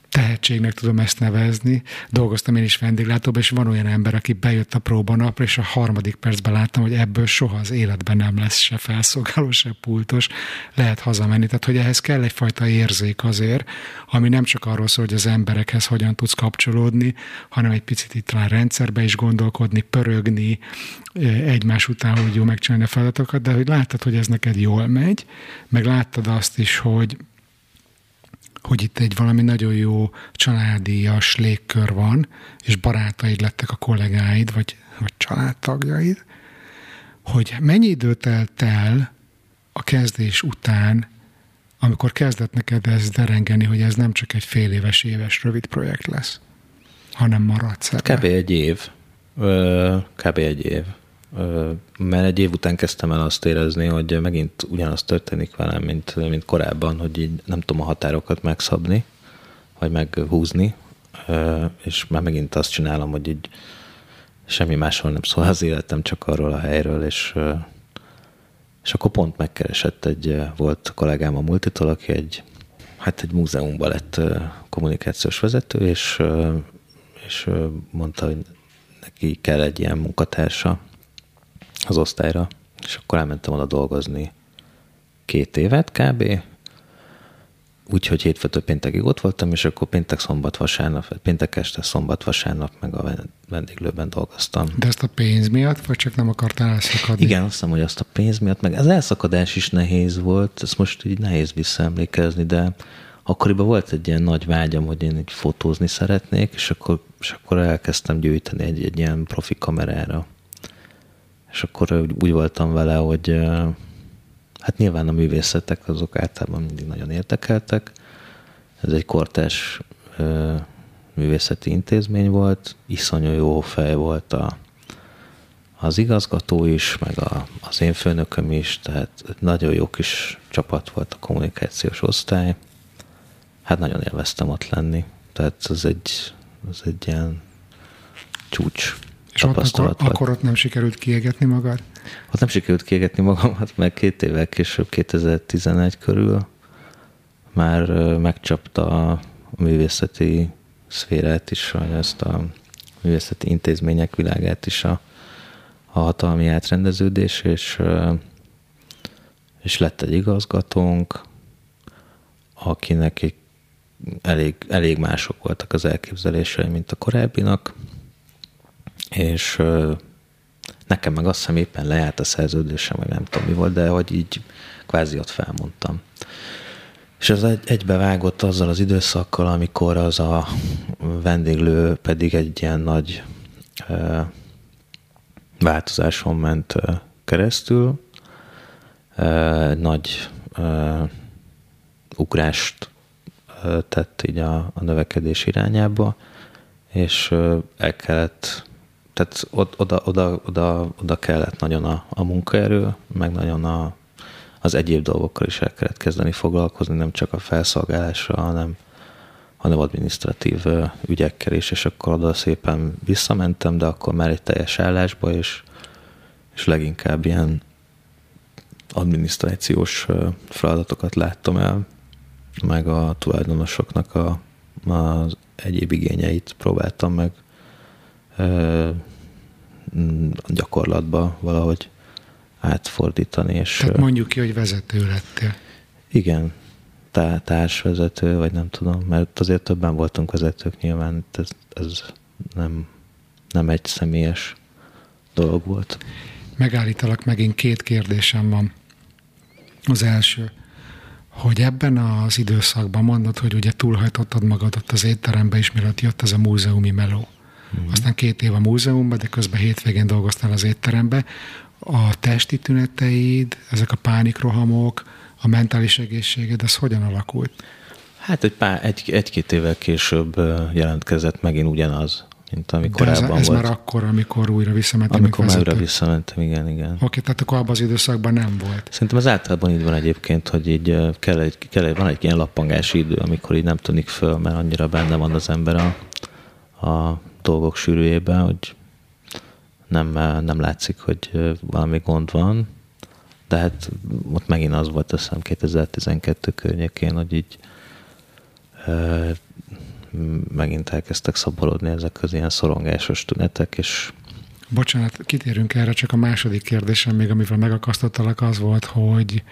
tehetségnek tudom ezt nevezni. Dolgoztam én is vendéglátóban, és van olyan ember, aki bejött a próbanapra, és a harmadik percben láttam, hogy ebből soha az életben nem lesz se felszolgáló, se pultos, lehet hazamenni. Tehát, hogy ehhez kell egyfajta érzék azért, ami nem csak arról szól, hogy az emberekhez hogyan tudsz kapcsolódni, hanem egy picit itt talán rendszerbe is gondolkodni, pörögni, egymás után, hogy jó megcsinálni a feladatokat, de hogy láttad, hogy ez neked jól megy, meg láttad azt is, hogy hogy itt egy valami nagyon jó családias légkör van, és barátaid lettek a kollégáid, vagy, vagy családtagjaid, hogy mennyi idő telt el a kezdés után, amikor kezdett neked ez derengeni, hogy ez nem csak egy fél éves, éves rövid projekt lesz, hanem maradsz ebbe. Kb. egy év. Kb. egy év mert egy év után kezdtem el azt érezni, hogy megint ugyanaz történik velem, mint, mint korábban, hogy így nem tudom a határokat megszabni, vagy meghúzni, és már megint azt csinálom, hogy így semmi másról nem szól az életem, csak arról a helyről, és, és akkor pont megkeresett egy volt kollégám a Multitól, aki egy, hát egy múzeumban lett kommunikációs vezető, és, és mondta, hogy neki kell egy ilyen munkatársa, az osztályra, és akkor elmentem oda dolgozni két évet kb. Úgyhogy hétfőtől péntekig ott voltam, és akkor péntek, szombat, vasárnap, péntek este, szombat, vasárnap meg a vendéglőben dolgoztam. De ezt a pénz miatt, vagy csak nem akartál elszakadni? Igen, azt hiszem, hogy azt a pénz miatt, meg az elszakadás is nehéz volt, ezt most így nehéz visszaemlékezni, de akkoriban volt egy ilyen nagy vágyam, hogy én így fotózni szeretnék, és akkor, és akkor elkezdtem gyűjteni egy, egy ilyen profi kamerára. És akkor úgy voltam vele, hogy hát nyilván a művészetek azok általában mindig nagyon érdekeltek. Ez egy kortás művészeti intézmény volt, iszonyú jó fej volt a, az igazgató is, meg a, az én főnököm is, tehát nagyon jó kis csapat volt a kommunikációs osztály. Hát nagyon élveztem ott lenni. Tehát ez egy, ez egy ilyen csúcs És tapasztalat ott akkor, akkor ott nem sikerült kiégetni magad? Ott nem sikerült kiégetni magamat, mert két évvel később, 2011 körül már megcsapta a művészeti szférát is, vagy ezt a művészeti intézmények világát is a, a hatalmi átrendeződés, és, és lett egy igazgatónk, akinek elég, elég mások voltak az elképzelései, mint a korábbinak, és nekem meg azt hiszem éppen lejárt a szerződésem, vagy nem tudom mi volt, de hogy így kvázi ott felmondtam. És az egy, egybevágott azzal az időszakkal, amikor az a vendéglő pedig egy ilyen nagy ö, változáson ment ö, keresztül, ö, nagy ö, ugrást ö, tett így a, a növekedés irányába, és ö, el kellett, tehát oda, oda, oda, oda kellett nagyon a, a munkaerő, meg nagyon a, az egyéb dolgokkal is el kellett kezdeni foglalkozni, nem csak a felszolgálásra, hanem, hanem administratív ügyekkel is, és akkor oda szépen visszamentem, de akkor már egy teljes állásba, és, és leginkább ilyen adminisztrációs feladatokat láttam el, meg a tulajdonosoknak a, az egyéb igényeit próbáltam meg gyakorlatba valahogy átfordítani. És, Tehát mondjuk ki, hogy vezető lettél. Igen, tá- társvezető, vagy nem tudom, mert azért többen voltunk vezetők nyilván, ez, ez nem, nem egy személyes dolog volt. Megállítalak, megint két kérdésem van. Az első, hogy ebben az időszakban mondod, hogy ugye túlhajtottad magadat az étterembe is, mielőtt jött ez a múzeumi meló. Mm-hmm. Aztán két év a múzeumban, de közben hétvégén dolgoztál az étterembe a testi tüneteid, ezek a pánikrohamok, a mentális egészséged, ez hogyan alakult? Hát egy, pár, egy, egy-két évvel később jelentkezett megint ugyanaz, mint ami korábban ez, ez volt. már akkor, amikor újra visszamentem. Amikor már újra visszamentem, igen, igen. Oké, tehát akkor abban az időszakban nem volt. Szerintem az általában így van egyébként, hogy így kell egy, kell egy, van egy ilyen lappangási idő, amikor így nem tűnik föl, mert annyira benne van az ember a, a dolgok sűrűjében, hogy nem, nem látszik, hogy valami gond van, de hát ott megint az volt, azt hiszem 2012 környékén, hogy így e, megint elkezdtek szaborodni ezek az ilyen szorongásos tünetek, és Bocsánat, kitérünk erre, csak a második kérdésem még, amivel megakasztottalak, az volt, hogy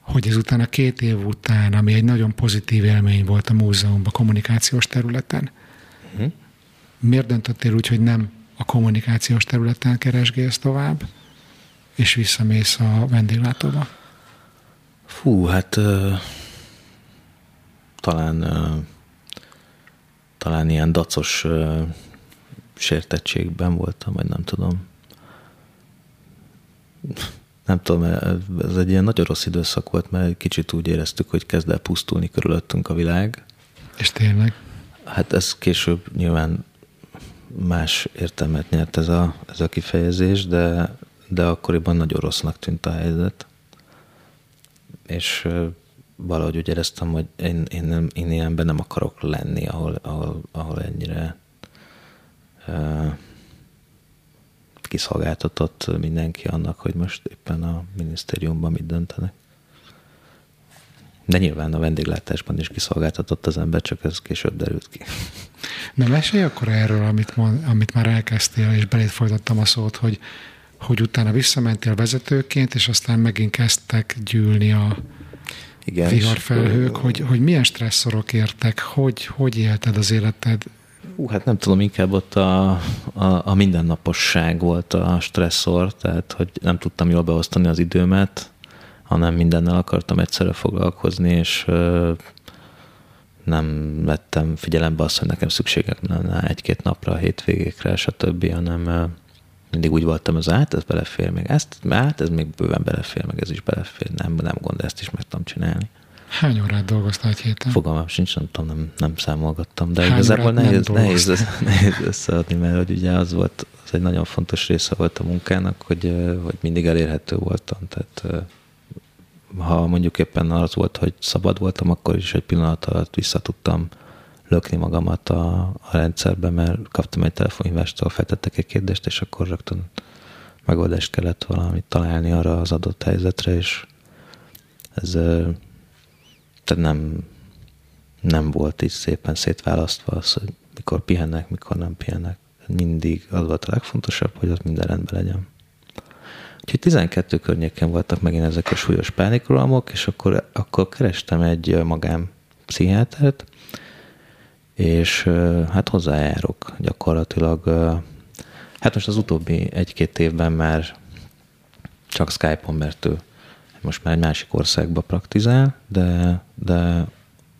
hogy ezután a két év után, ami egy nagyon pozitív élmény volt a múzeumban, kommunikációs területen, uh-huh. miért döntöttél úgy, hogy nem a kommunikációs területen keresgélsz tovább, és visszamész a vendéglátóba? Fú, hát uh, talán uh, talán ilyen dacos uh, sértettségben voltam, vagy nem tudom. Nem tudom, ez egy ilyen nagyon rossz időszak volt, mert kicsit úgy éreztük, hogy kezd el pusztulni körülöttünk a világ. És tényleg? Hát ez később nyilván más értelmet nyert ez a, ez a kifejezés, de, de akkoriban nagyon rossznak tűnt a helyzet. És valahogy úgy éreztem, hogy én, én, nem, én ilyenben nem akarok lenni, ahol, ahol, ahol ennyire uh, kiszolgáltatott mindenki annak, hogy most éppen a minisztériumban mit döntenek. De nyilván a vendéglátásban is kiszolgáltatott az ember, csak ez később derült ki. De mesélj akkor erről, amit, mond, amit már elkezdtél, és belét folytattam a szót, hogy, hogy utána visszamentél vezetőként, és aztán megint kezdtek gyűlni a Igen, viharfelhők, hogy, hogy milyen stresszorok értek, hogy, hogy élted az életed? Hú, hát nem tudom, inkább ott a, a, a mindennaposság volt a stresszor, tehát hogy nem tudtam jól beosztani az időmet, hanem mindennel akartam egyszerre foglalkozni, és nem vettem figyelembe azt, hogy nekem szükségem lenne egy-két napra, a hétvégékre, stb., hanem mindig úgy voltam, az át, ez belefér még, ezt, át, ez még bőven belefér, meg ez is belefér, nem, nem gond, ezt is meg tudom csinálni. Hány órát dolgoztál egy héten? Fogalmam sincs, nem tudom, nem, nem számolgattam, de Hány igazából nehéz, nehéz, nehéz összeadni, mert hogy ugye az volt, az egy nagyon fontos része volt a munkának, hogy, hogy mindig elérhető voltam, tehát ha mondjuk éppen az volt, hogy szabad voltam, akkor is egy pillanat alatt vissza tudtam lökni magamat a, a rendszerbe, mert kaptam egy telefonhívástól, feltettek egy kérdést, és akkor rögtön megoldást kellett valamit találni arra az adott helyzetre, és ez tehát nem, nem volt így szépen szétválasztva az, hogy mikor pihennek, mikor nem pihennek. Mindig az volt a legfontosabb, hogy ott minden rendben legyen. Úgyhogy 12 környéken voltak megint ezek a súlyos pánikrohamok, és akkor, akkor kerestem egy magán pszichiátert, és hát hozzájárok gyakorlatilag. Hát most az utóbbi egy-két évben már csak Skype-on, mert ő most már egy másik országba praktizál, de, de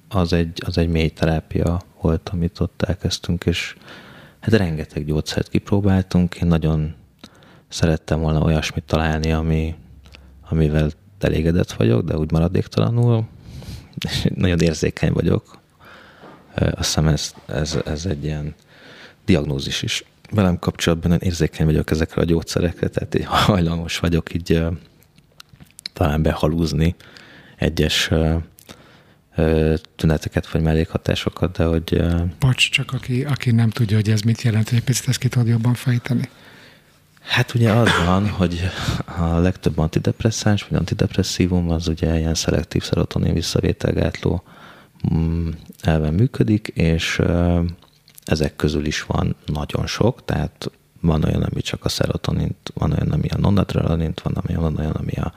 az egy, az egy mély terápia volt, amit ott elkezdtünk, és hát rengeteg gyógyszert kipróbáltunk. Én nagyon szerettem volna olyasmit találni, ami, amivel elégedett vagyok, de úgy maradéktalanul. nagyon érzékeny vagyok. Azt hiszem ez, ez, ez egy ilyen diagnózis is. Velem kapcsolatban nagyon érzékeny vagyok ezekre a gyógyszerekre, tehát hajlamos vagyok így talán behalúzni egyes tüneteket vagy mellékhatásokat, de hogy... Bocs, csak aki, aki nem tudja, hogy ez mit jelent, egy picit ezt ki tudod jobban fejteni. Hát ugye az van, hogy a legtöbb antidepresszáns vagy antidepresszívum az ugye ilyen szelektív szerotonin visszavételgátló mm, elven működik, és ezek közül is van nagyon sok, tehát van olyan, ami csak a szerotonint, van olyan, ami a nonadrenalinint, van olyan, van olyan, ami a,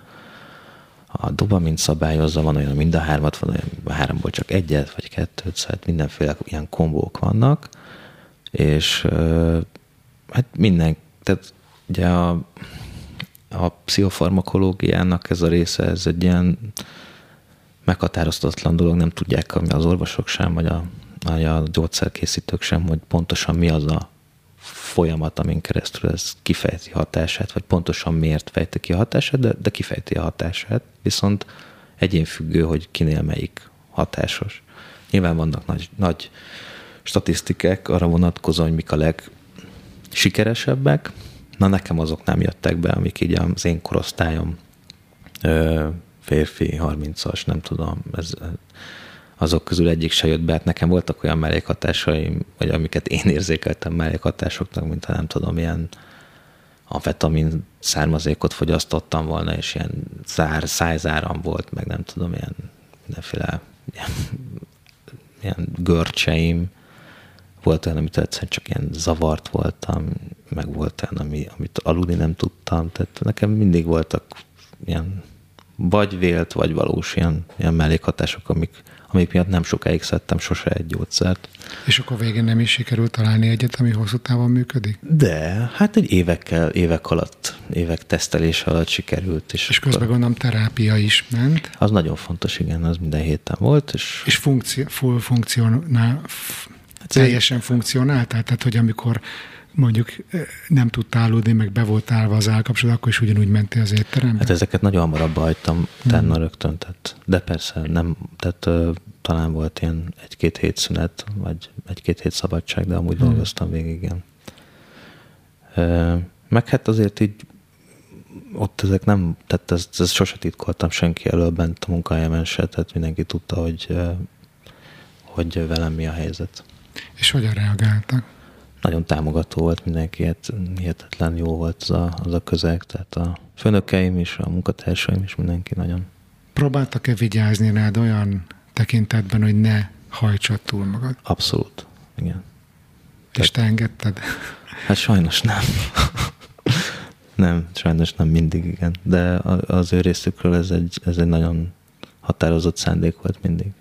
a dopamint szabályozza, van olyan, mind a hármat, van olyan, a háromból csak egyet, vagy kettőt, szóval mindenféle ilyen kombók vannak, és hát minden, tehát Ugye a, a pszichofarmakológiának ez a része, ez egy ilyen meghatároztatlan dolog, nem tudják az orvosok sem, vagy a, vagy a gyógyszerkészítők sem, hogy pontosan mi az a folyamat, amin keresztül ez kifejti hatását, vagy pontosan miért fejti ki a hatását, de, de kifejti a hatását, viszont egyénfüggő, hogy kinél melyik hatásos. Nyilván vannak nagy, nagy statisztikák arra vonatkozóan, hogy mik a legsikeresebbek, Na nekem azok nem jöttek be, amik így az én korosztályom férfi, 30-as, nem tudom, ez, azok közül egyik se jött be, hát nekem voltak olyan mellékhatásaim, vagy amiket én érzékeltem mellékhatásoknak, mint ha nem tudom, ilyen amfetamin származékot fogyasztottam volna, és ilyen zár, szájzáram volt, meg nem tudom, ilyen mindenféle ilyen, ilyen görcseim, volt olyan, amit egyszerűen csak ilyen zavart voltam, meg volt olyan, ami, amit aludni nem tudtam, tehát nekem mindig voltak ilyen vagy vélt, vagy valós ilyen, ilyen mellékhatások, amik, amik miatt nem sokáig szedtem sose egy gyógyszert. És akkor végén nem is sikerült találni egyet, ami hosszú távon működik? De, hát egy évekkel, évek alatt, évek tesztelése alatt sikerült. És, és közben akkor... gondolom terápia is ment. Az nagyon fontos, igen, az minden héten volt. És, és funkció, full funkcionál, teljesen funkcionált? Tehát, hogy amikor mondjuk nem tudtál aludni, meg be volt állva az állkapcsolat, akkor is ugyanúgy mentél az étterembe? Hát ezeket nagyon hamarabb hagytam tenni hmm. rögtön, tehát, de persze nem, tehát uh, talán volt ilyen egy-két hét szünet, vagy egy-két hét szabadság, de amúgy hmm. dolgoztam végig, igen. Uh, meg hát azért így ott ezek nem, tehát ezt, ezt sose titkoltam senki elől bent a munkahelyemen se, tehát mindenki tudta, hogy, hogy velem mi a helyzet. És hogyan reagáltak? Nagyon támogató volt mindenki, hát hihetetlen jó volt az a, az a közeg, tehát a főnökeim is, a munkatársaim is, mindenki nagyon. Próbáltak-e vigyázni rád olyan tekintetben, hogy ne hajtsad túl magad? Abszolút, igen. És te engedted? Hát sajnos nem. nem, sajnos nem mindig, igen. De az ő részükről ez egy, ez egy nagyon határozott szándék volt mindig.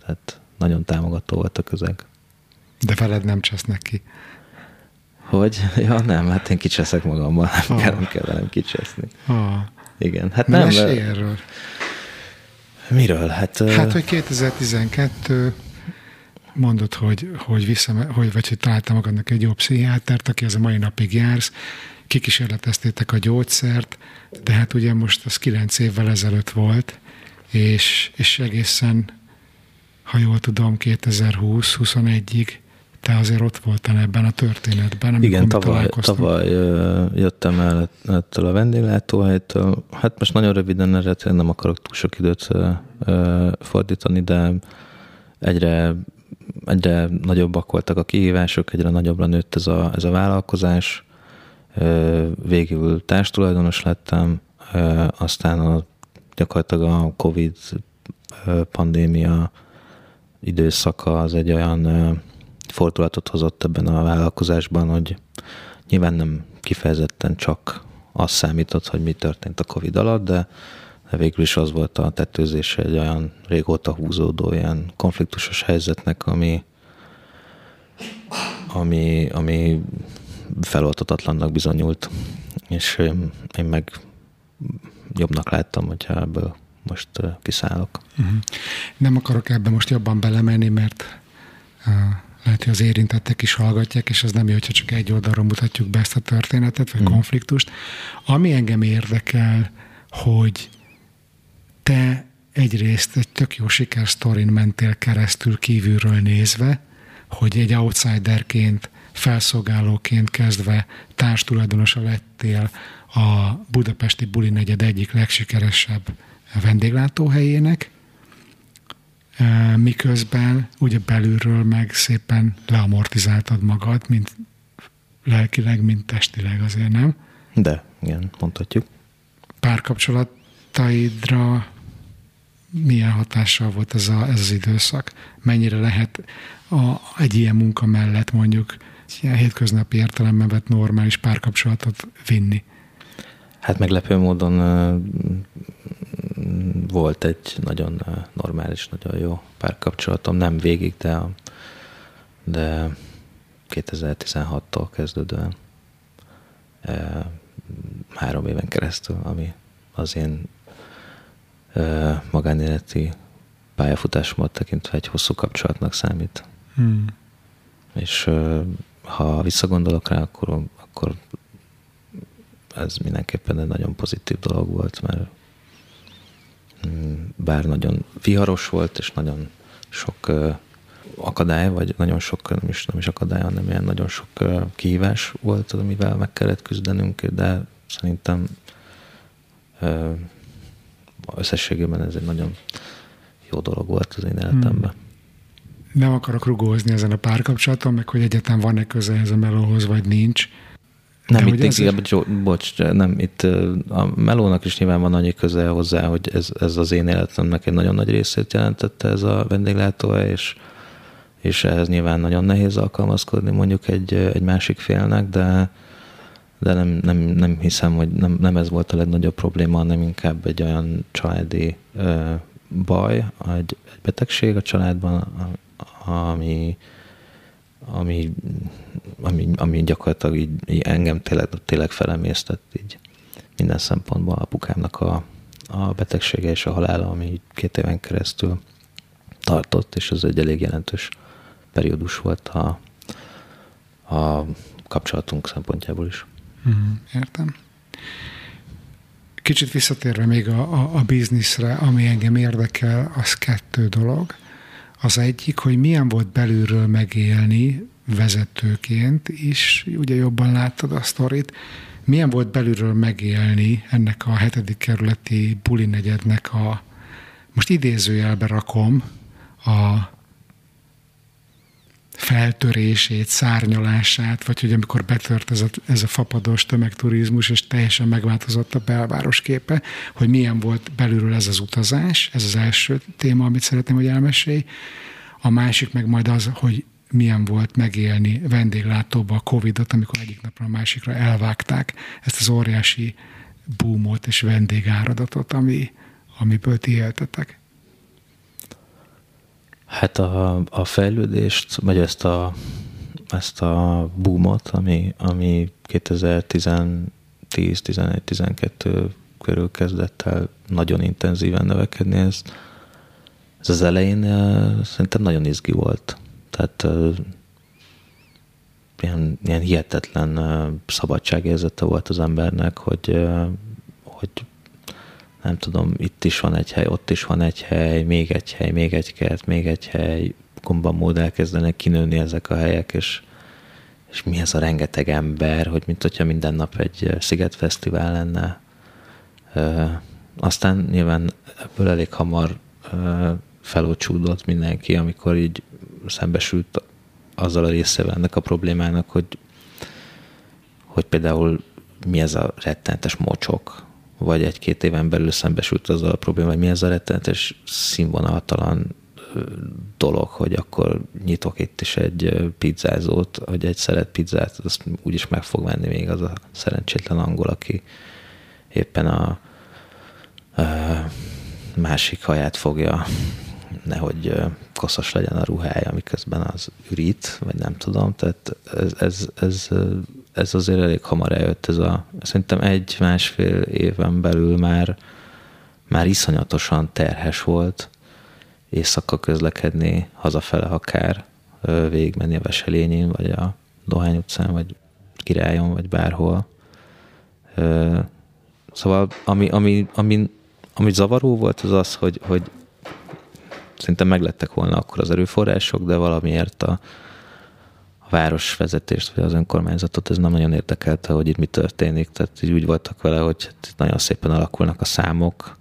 Tehát nagyon támogató volt a közeg. De veled nem csesznek ki. Hogy? Ja, nem, hát én kicseszek magammal, nem, oh. kell, nem kell velem kicseszni. Oh. Igen, hát nem. mesélj erről. Miről? Hát, Hát, hogy 2012 mondod, hogy, hogy, vissza, hogy, vagy hogy találtam magadnak egy jó pszichiátert, aki ez a mai napig jársz, kikísérleteztétek a gyógyszert, de hát ugye most az 9 évvel ezelőtt volt, és, és egészen, ha jól tudom, 2020-21-ig te azért ott voltál ebben a történetben, amikor Igen, tavaly, tavaly jöttem el ettől a vendéglátóhelytől. Hát most nagyon röviden erre nem akarok túl sok időt fordítani, de egyre, egyre nagyobbak voltak a kihívások, egyre nagyobbra nőtt ez a, ez a vállalkozás. Végül társtulajdonos lettem, aztán a, gyakorlatilag a Covid pandémia időszaka az egy olyan fordulatot hozott ebben a vállalkozásban, hogy nyilván nem kifejezetten csak az számított, hogy mi történt a Covid alatt, de végül is az volt a tetőzése egy olyan régóta húzódó ilyen konfliktusos helyzetnek, ami, ami, ami feloltatatlannak bizonyult. És én, meg jobbnak láttam, hogyha ebből most kiszállok. Uh-huh. Nem akarok ebbe most jobban belemenni, mert lehet, hogy az érintettek is hallgatják, és az nem jó, hogyha csak egy oldalról mutatjuk be ezt a történetet, vagy Mm. konfliktust. Ami engem érdekel, hogy te egyrészt egy tök jó sikersztorin mentél keresztül kívülről nézve, hogy egy outsiderként, felszolgálóként kezdve társtulajdonosa lettél a budapesti buli negyed egyik legsikeresebb vendéglátóhelyének, miközben ugye belülről meg szépen leamortizáltad magad, mint lelkileg, mint testileg azért, nem? De, igen, mondhatjuk. Párkapcsolataidra milyen hatással volt ez, a, ez az időszak? Mennyire lehet a, egy ilyen munka mellett mondjuk ilyen hétköznapi értelemben vett normális párkapcsolatot vinni? Hát meglepő módon volt egy nagyon ö, normális, nagyon jó párkapcsolatom, nem végig, de, de 2016-tól kezdődően ö, három éven keresztül, ami az én ö, magánéleti pályafutásomat tekintve egy hosszú kapcsolatnak számít. Hmm. És ha visszagondolok rá, akkor, akkor ez mindenképpen egy nagyon pozitív dolog volt, mert bár nagyon viharos volt, és nagyon sok akadály, vagy nagyon sok, nem is, nem is akadály, hanem ilyen nagyon sok kihívás volt, amivel meg kellett küzdenünk, de szerintem összességében ez egy nagyon jó dolog volt az én életemben. Nem akarok rugózni ezen a párkapcsolaton, meg hogy egyetem van-e köze ez a melóhoz, vagy nincs. Nem, De itt inkább, ez... bocs, nem, itt a melónak is nyilván van annyi köze hozzá, hogy ez, ez az én életemnek egy nagyon nagy részét jelentette ez a vendéglátóhely, és, és ehhez nyilván nagyon nehéz alkalmazkodni mondjuk egy, egy másik félnek, de, de nem, nem, nem hiszem, hogy nem, nem ez volt a legnagyobb probléma, hanem inkább egy olyan családi ö, baj, egy, egy betegség a családban, ami, ami, ami, ami gyakorlatilag így, így engem tényleg, tényleg felemésztett így minden szempontból apukámnak a, a betegsége és a halála, ami két éven keresztül tartott, és ez egy elég jelentős periódus volt a, a kapcsolatunk szempontjából is. Mm, értem. Kicsit visszatérve még a, a, a bizniszre, ami engem érdekel, az kettő dolog. Az egyik, hogy milyen volt belülről megélni vezetőként is, ugye jobban láttad a sztorit, milyen volt belülről megélni ennek a hetedik kerületi buli negyednek a, most idézőjelbe rakom, a feltörését, szárnyalását, vagy hogy amikor betört ez a, ez a fapados tömegturizmus, és teljesen megváltozott a belváros képe, hogy milyen volt belülről ez az utazás, ez az első téma, amit szeretném, hogy elmesélj. A másik meg majd az, hogy milyen volt megélni vendéglátóba a Covid-ot, amikor egyik napra a másikra elvágták ezt az óriási boomot és vendégáradatot, ami, amiből ti éltetek. Hát a, a fejlődést, vagy ezt a, ezt a boomot, ami, ami 2010, 11, 12 körül kezdett el nagyon intenzíven növekedni. Ez, ez az elején uh, szerintem nagyon izgi volt. Tehát uh, ilyen, ilyen hihetetlen uh, szabadságérzete volt az embernek, hogy, hogy nem tudom, itt is van egy hely, ott is van egy hely, még egy hely, még egy kert, még egy hely, gomban mód elkezdenek kinőni ezek a helyek, és, és mi ez a rengeteg ember, hogy mint hogyha minden nap egy szigetfesztivál lenne. Ö, aztán nyilván ebből elég hamar ö, felócsúdott mindenki, amikor így szembesült azzal a részével ennek a problémának, hogy, hogy például mi ez a rettenetes mocsok, vagy egy-két éven belül szembesült azzal a probléma, hogy mi ez a rettenetes színvonaltalan dolog, hogy akkor nyitok itt is egy pizzázót, hogy egy szeret pizzát, azt úgyis meg fog venni még az a szerencsétlen angol, aki éppen a, a másik haját fogja, nehogy koszos legyen a ruhája, miközben az ürít, vagy nem tudom, tehát ez, ez, ez, ez azért elég hamar eljött, ez a, szerintem egy-másfél éven belül már, már iszonyatosan terhes volt, éjszaka közlekedni, hazafele akár, végigmenni a Veselényin, vagy a Dohány utcán, vagy Királyon, vagy bárhol. Szóval ami, ami, ami, ami zavaró volt, az az, hogy, hogy szerintem meglettek volna akkor az erőforrások, de valamiért a városvezetést, vagy az önkormányzatot ez nem nagyon érdekelte, hogy itt mi történik. Tehát így úgy voltak vele, hogy hát nagyon szépen alakulnak a számok.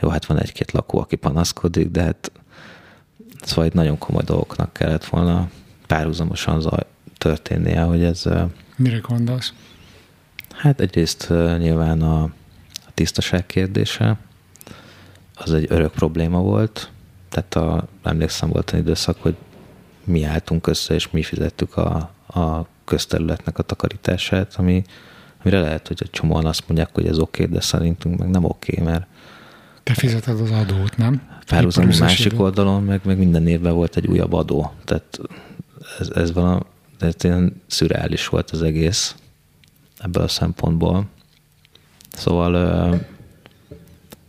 Jó, hát van egy-két lakó, aki panaszkodik, de hát Szóval itt nagyon komoly dolgoknak kellett volna párhuzamosan zaj, történnie, hogy ez... Mire gondolsz? Hát egyrészt nyilván a, a tisztaság kérdése, az egy örök probléma volt. Tehát a, emlékszem volt egy időszak, hogy mi álltunk össze, és mi fizettük a, a közterületnek a takarítását, ami, amire lehet, hogy egy csomóan azt mondják, hogy ez oké, okay, de szerintünk meg nem oké, okay, mert te fizeted az adót, nem? Párhuzamos másik oldalon, meg, meg minden évben volt egy újabb adó. Tehát ez, ez valami, ez ilyen szürreális volt az egész ebből a szempontból. Szóval,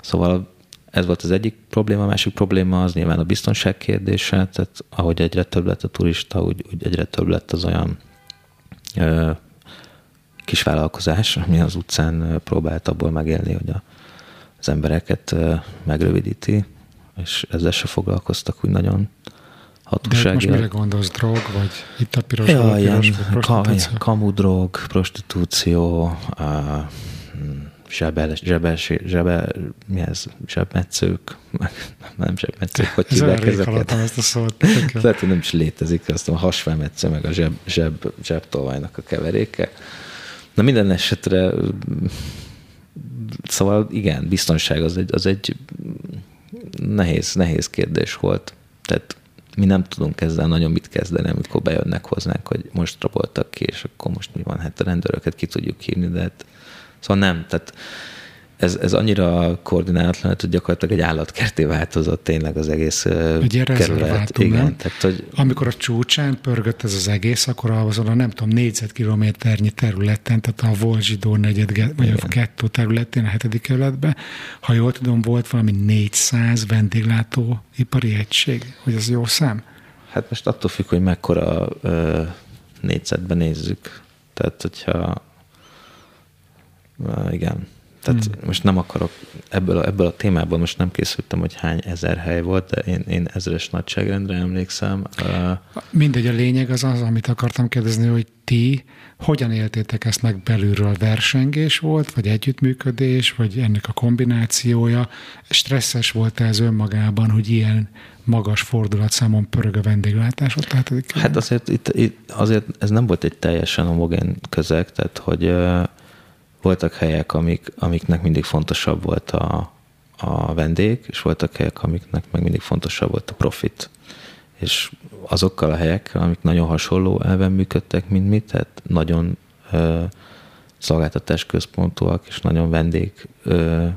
szóval ez volt az egyik probléma, a másik probléma az nyilván a biztonság kérdése, tehát ahogy egyre több lett a turista, úgy, úgy egyre több lett az olyan ö, kisvállalkozás, ami az utcán próbált abból megélni, hogy a az embereket megrövidíti, és ezzel se foglalkoztak úgy nagyon hatóságilag. De most mire gondolsz, drog, vagy itt a piros, ja, ilyen prostitúció? kamudrog, prostitúció, a, zsebe, zsebe, zsebe, mi ez, zsebmetszők, nem zsebmetszők, hogy hívják ezeket. ezt a szót. Lehet, hogy nem is létezik, azt a hasfelmetsző, meg a zseb, zseb, zsebtolvajnak a keveréke. Na minden esetre Szóval igen, biztonság az egy, az egy nehéz, nehéz kérdés volt. Tehát mi nem tudunk ezzel nagyon mit kezdeni, amikor bejönnek hozzánk, hogy most raboltak ki, és akkor most mi van, hát a rendőröket ki tudjuk hívni, de hát, szóval nem, tehát ez, ez annyira koordinálatlan, hogy gyakorlatilag egy állatkerté változott tényleg az egész egy kerület. Igen, nem? Tehát, hogy... Amikor a csúcsán pörgött ez az egész, akkor azon a nem tudom, négyzetkilométernyi területen, tehát a Volzsidó negyed, vagy a kettő területén, a hetedik kerületben, ha jól tudom, volt valami 400 vendéglátó ipari egység, hogy az jó szám? Hát most attól függ, hogy mekkora ö, négyzetben nézzük. Tehát, hogyha igen, tehát hmm. most nem akarok, ebből a, ebből a témából most nem készültem, hogy hány ezer hely volt, de én, én ezeres nagyságrendre emlékszem. Mindegy, a lényeg az az, amit akartam kérdezni, hogy ti hogyan éltétek ezt meg belülről? Versengés volt, vagy együttműködés, vagy ennek a kombinációja? Stresszes volt ez önmagában, hogy ilyen magas fordulatszámon pörög a vendéglátás ott? Hát azért, itt, itt, azért ez nem volt egy teljesen homogén közeg, tehát hogy voltak helyek, amik, amiknek mindig fontosabb volt a, a vendég, és voltak helyek, amiknek meg mindig fontosabb volt a profit. És azokkal a helyekkel, amik nagyon hasonló elven működtek, mint mi, tehát nagyon ö, szolgáltatás központúak, és nagyon vendég ö,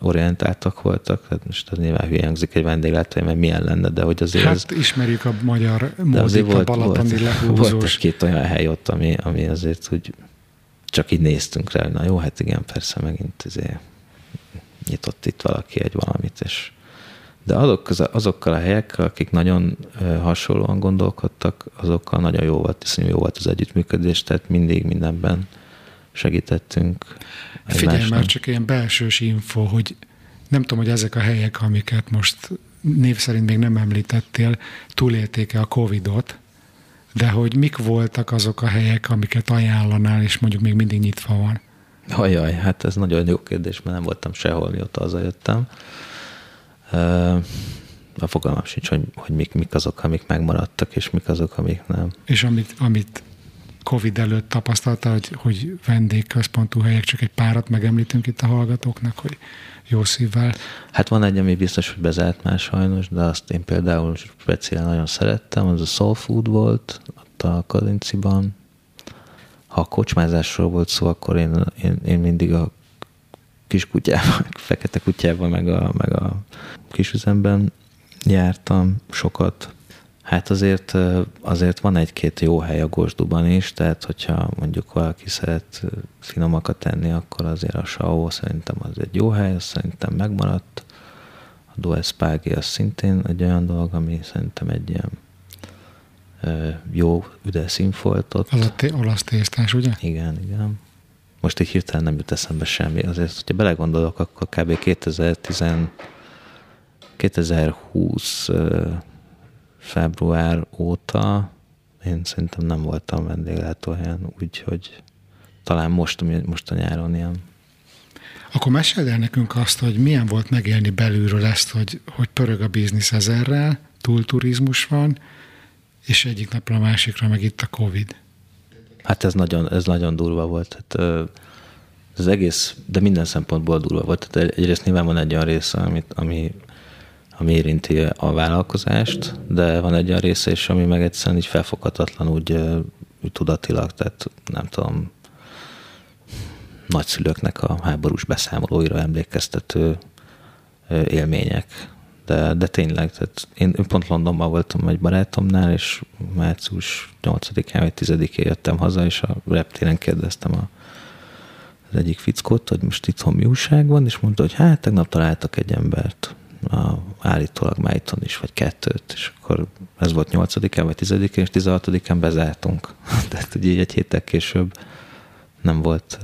orientáltak voltak, tehát most ez nyilván hülye hangzik egy vendéglátó, mert milyen lenne, de hogy azért Hát ez, ismerjük a magyar módit, a balatoni volt, lehúzós. Volt két olyan hely ott, ami, ami azért úgy csak így néztünk rá, na jó, hát igen, persze megint azért nyitott itt valaki egy valamit, és de azok, azokkal a helyekkel, akik nagyon hasonlóan gondolkodtak, azokkal nagyon jó volt, hiszen jó volt az együttműködés, tehát mindig mindenben segítettünk. Figyelj egymásnak. már, csak ilyen belsős info, hogy nem tudom, hogy ezek a helyek, amiket most név szerint még nem említettél, túlélték-e a Covid-ot, de hogy mik voltak azok a helyek, amiket ajánlanál, és mondjuk még mindig nyitva van? Ajaj, hát ez nagyon jó kérdés, mert nem voltam sehol, mióta hazajöttem. A fogalmam sincs, hogy, hogy mik, mik azok, amik megmaradtak, és mik azok, amik nem. És amit, amit Covid előtt tapasztalta, hogy, hogy vendégközpontú helyek, csak egy párat megemlítünk itt a hallgatóknak, hogy jó szívvel. Hát van egy, ami biztos, hogy bezárt már sajnos, de azt én például speciál nagyon szerettem, az a Soul Food volt, ott a Kalinciban. Ha a kocsmázásról volt szó, akkor én, én, én mindig a kis kutyával, fekete kutyával, meg a, meg a kisüzemben jártam sokat. Hát azért, azért van egy-két jó hely a Gosduban is, tehát hogyha mondjuk valaki szeret finomakat tenni, akkor azért a Sao szerintem az egy jó hely, az szerintem megmaradt. A Dues Pagi az szintén egy olyan dolog, ami szerintem egy ilyen jó, üde színfoltot. Az a té- olasz tésztás, ugye? Igen, igen. Most így hirtelen nem jut eszembe semmi. Azért, hogyha belegondolok, akkor kb. 2010, 2020 február óta én szerintem nem voltam vendéglátóhelyen, úgyhogy talán most, most a nyáron ilyen. Akkor meséld el nekünk azt, hogy milyen volt megélni belülről ezt, hogy, hogy pörög a biznisz ezerrel, túlturizmus van, és egyik napra a másikra meg itt a Covid. Hát ez nagyon, ez nagyon durva volt. Hát, ez egész, de minden szempontból durva volt. Tehát egyrészt nyilván van egy olyan része, amit, ami ami érinti a vállalkozást, de van egy olyan része is, ami meg egyszerűen így felfoghatatlan úgy, úgy tudatilag, tehát nem tudom, nagyszülőknek a háborús beszámolóira emlékeztető élmények. De, de tényleg, tehát én, pont Londonban voltam egy barátomnál, és március 8-án vagy 10-én jöttem haza, és a reptéren kérdeztem a, az egyik fickót, hogy most itthon mi újság van, és mondta, hogy hát tegnap találtak egy embert a, állítólag Májton is, vagy kettőt, és akkor ez volt 8-án, vagy 10-én, és 16-án bezártunk. Tehát ugye így egy héttel később nem volt...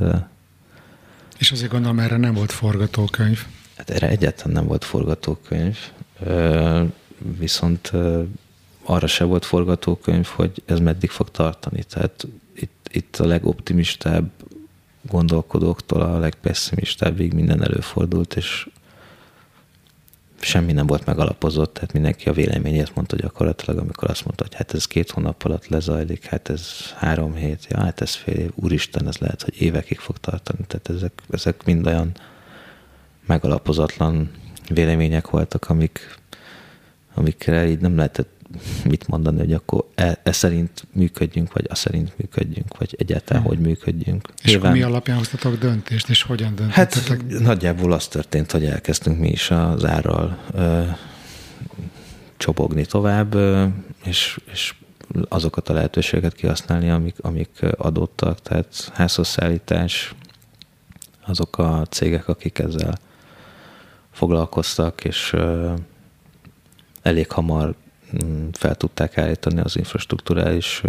És azért gondolom, erre nem volt forgatókönyv. Hát erre egyáltalán nem volt forgatókönyv, viszont arra se volt forgatókönyv, hogy ez meddig fog tartani. Tehát itt, itt a legoptimistább gondolkodóktól a legpesszimistábbig minden előfordult, és semmi nem volt megalapozott, tehát mindenki a véleményét mondta gyakorlatilag, amikor azt mondta, hogy hát ez két hónap alatt lezajlik, hát ez három hét, ja, hát ez fél év, úristen, ez lehet, hogy évekig fog tartani. Tehát ezek, ezek mind olyan megalapozatlan vélemények voltak, amik, amikre így nem lehetett mit mondani, hogy akkor e, e szerint működjünk, vagy a szerint működjünk, vagy egyáltalán hmm. hogy működjünk. És Nyilván, mi alapján hoztatok döntést, és hogyan döntöttetek? Hát nagyjából az történt, hogy elkezdtünk mi is az árral ö, csobogni tovább, ö, és, és azokat a lehetőségeket kihasználni, amik, amik adottak, tehát házhozszállítás, azok a cégek, akik ezzel foglalkoztak, és ö, elég hamar fel tudták állítani az infrastruktúrális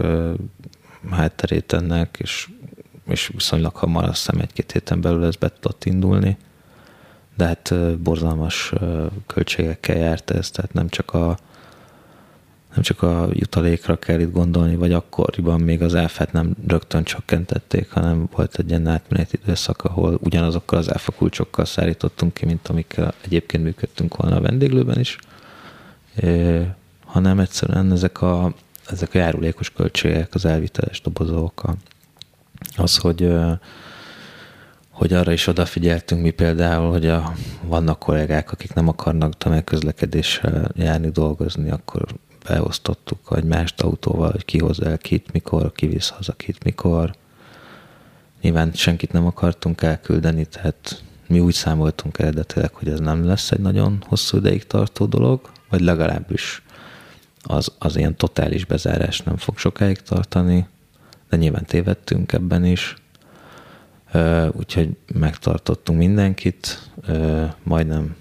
hátterét ennek, és, és viszonylag hamar azt hiszem egy-két héten belül ez be tudott indulni. De hát borzalmas költségekkel járt ez, tehát nem csak a nem csak a jutalékra kell itt gondolni, vagy akkoriban még az áfát nem rögtön csökkentették, hanem volt egy ilyen átmeneti időszak, ahol ugyanazokkal az áfa kulcsokkal szállítottunk ki, mint amikkel egyébként működtünk volna a vendéglőben is hanem egyszerűen ezek a, ezek a járulékos költségek, az elviteles dobozok, az, hogy hogy arra is odafigyeltünk mi például, hogy a, vannak kollégák, akik nem akarnak tömegközlekedéssel járni, dolgozni, akkor beosztottuk, hogy más autóval, hogy ki hoz el kit, mikor, ki visz haza kit, mikor. Nyilván senkit nem akartunk elküldeni, tehát mi úgy számoltunk eredetileg, hogy ez nem lesz egy nagyon hosszú ideig tartó dolog, vagy legalábbis az, az ilyen totális bezárás nem fog sokáig tartani, de nyilván tévedtünk ebben is. úgyhogy megtartottunk mindenkit, majdnem,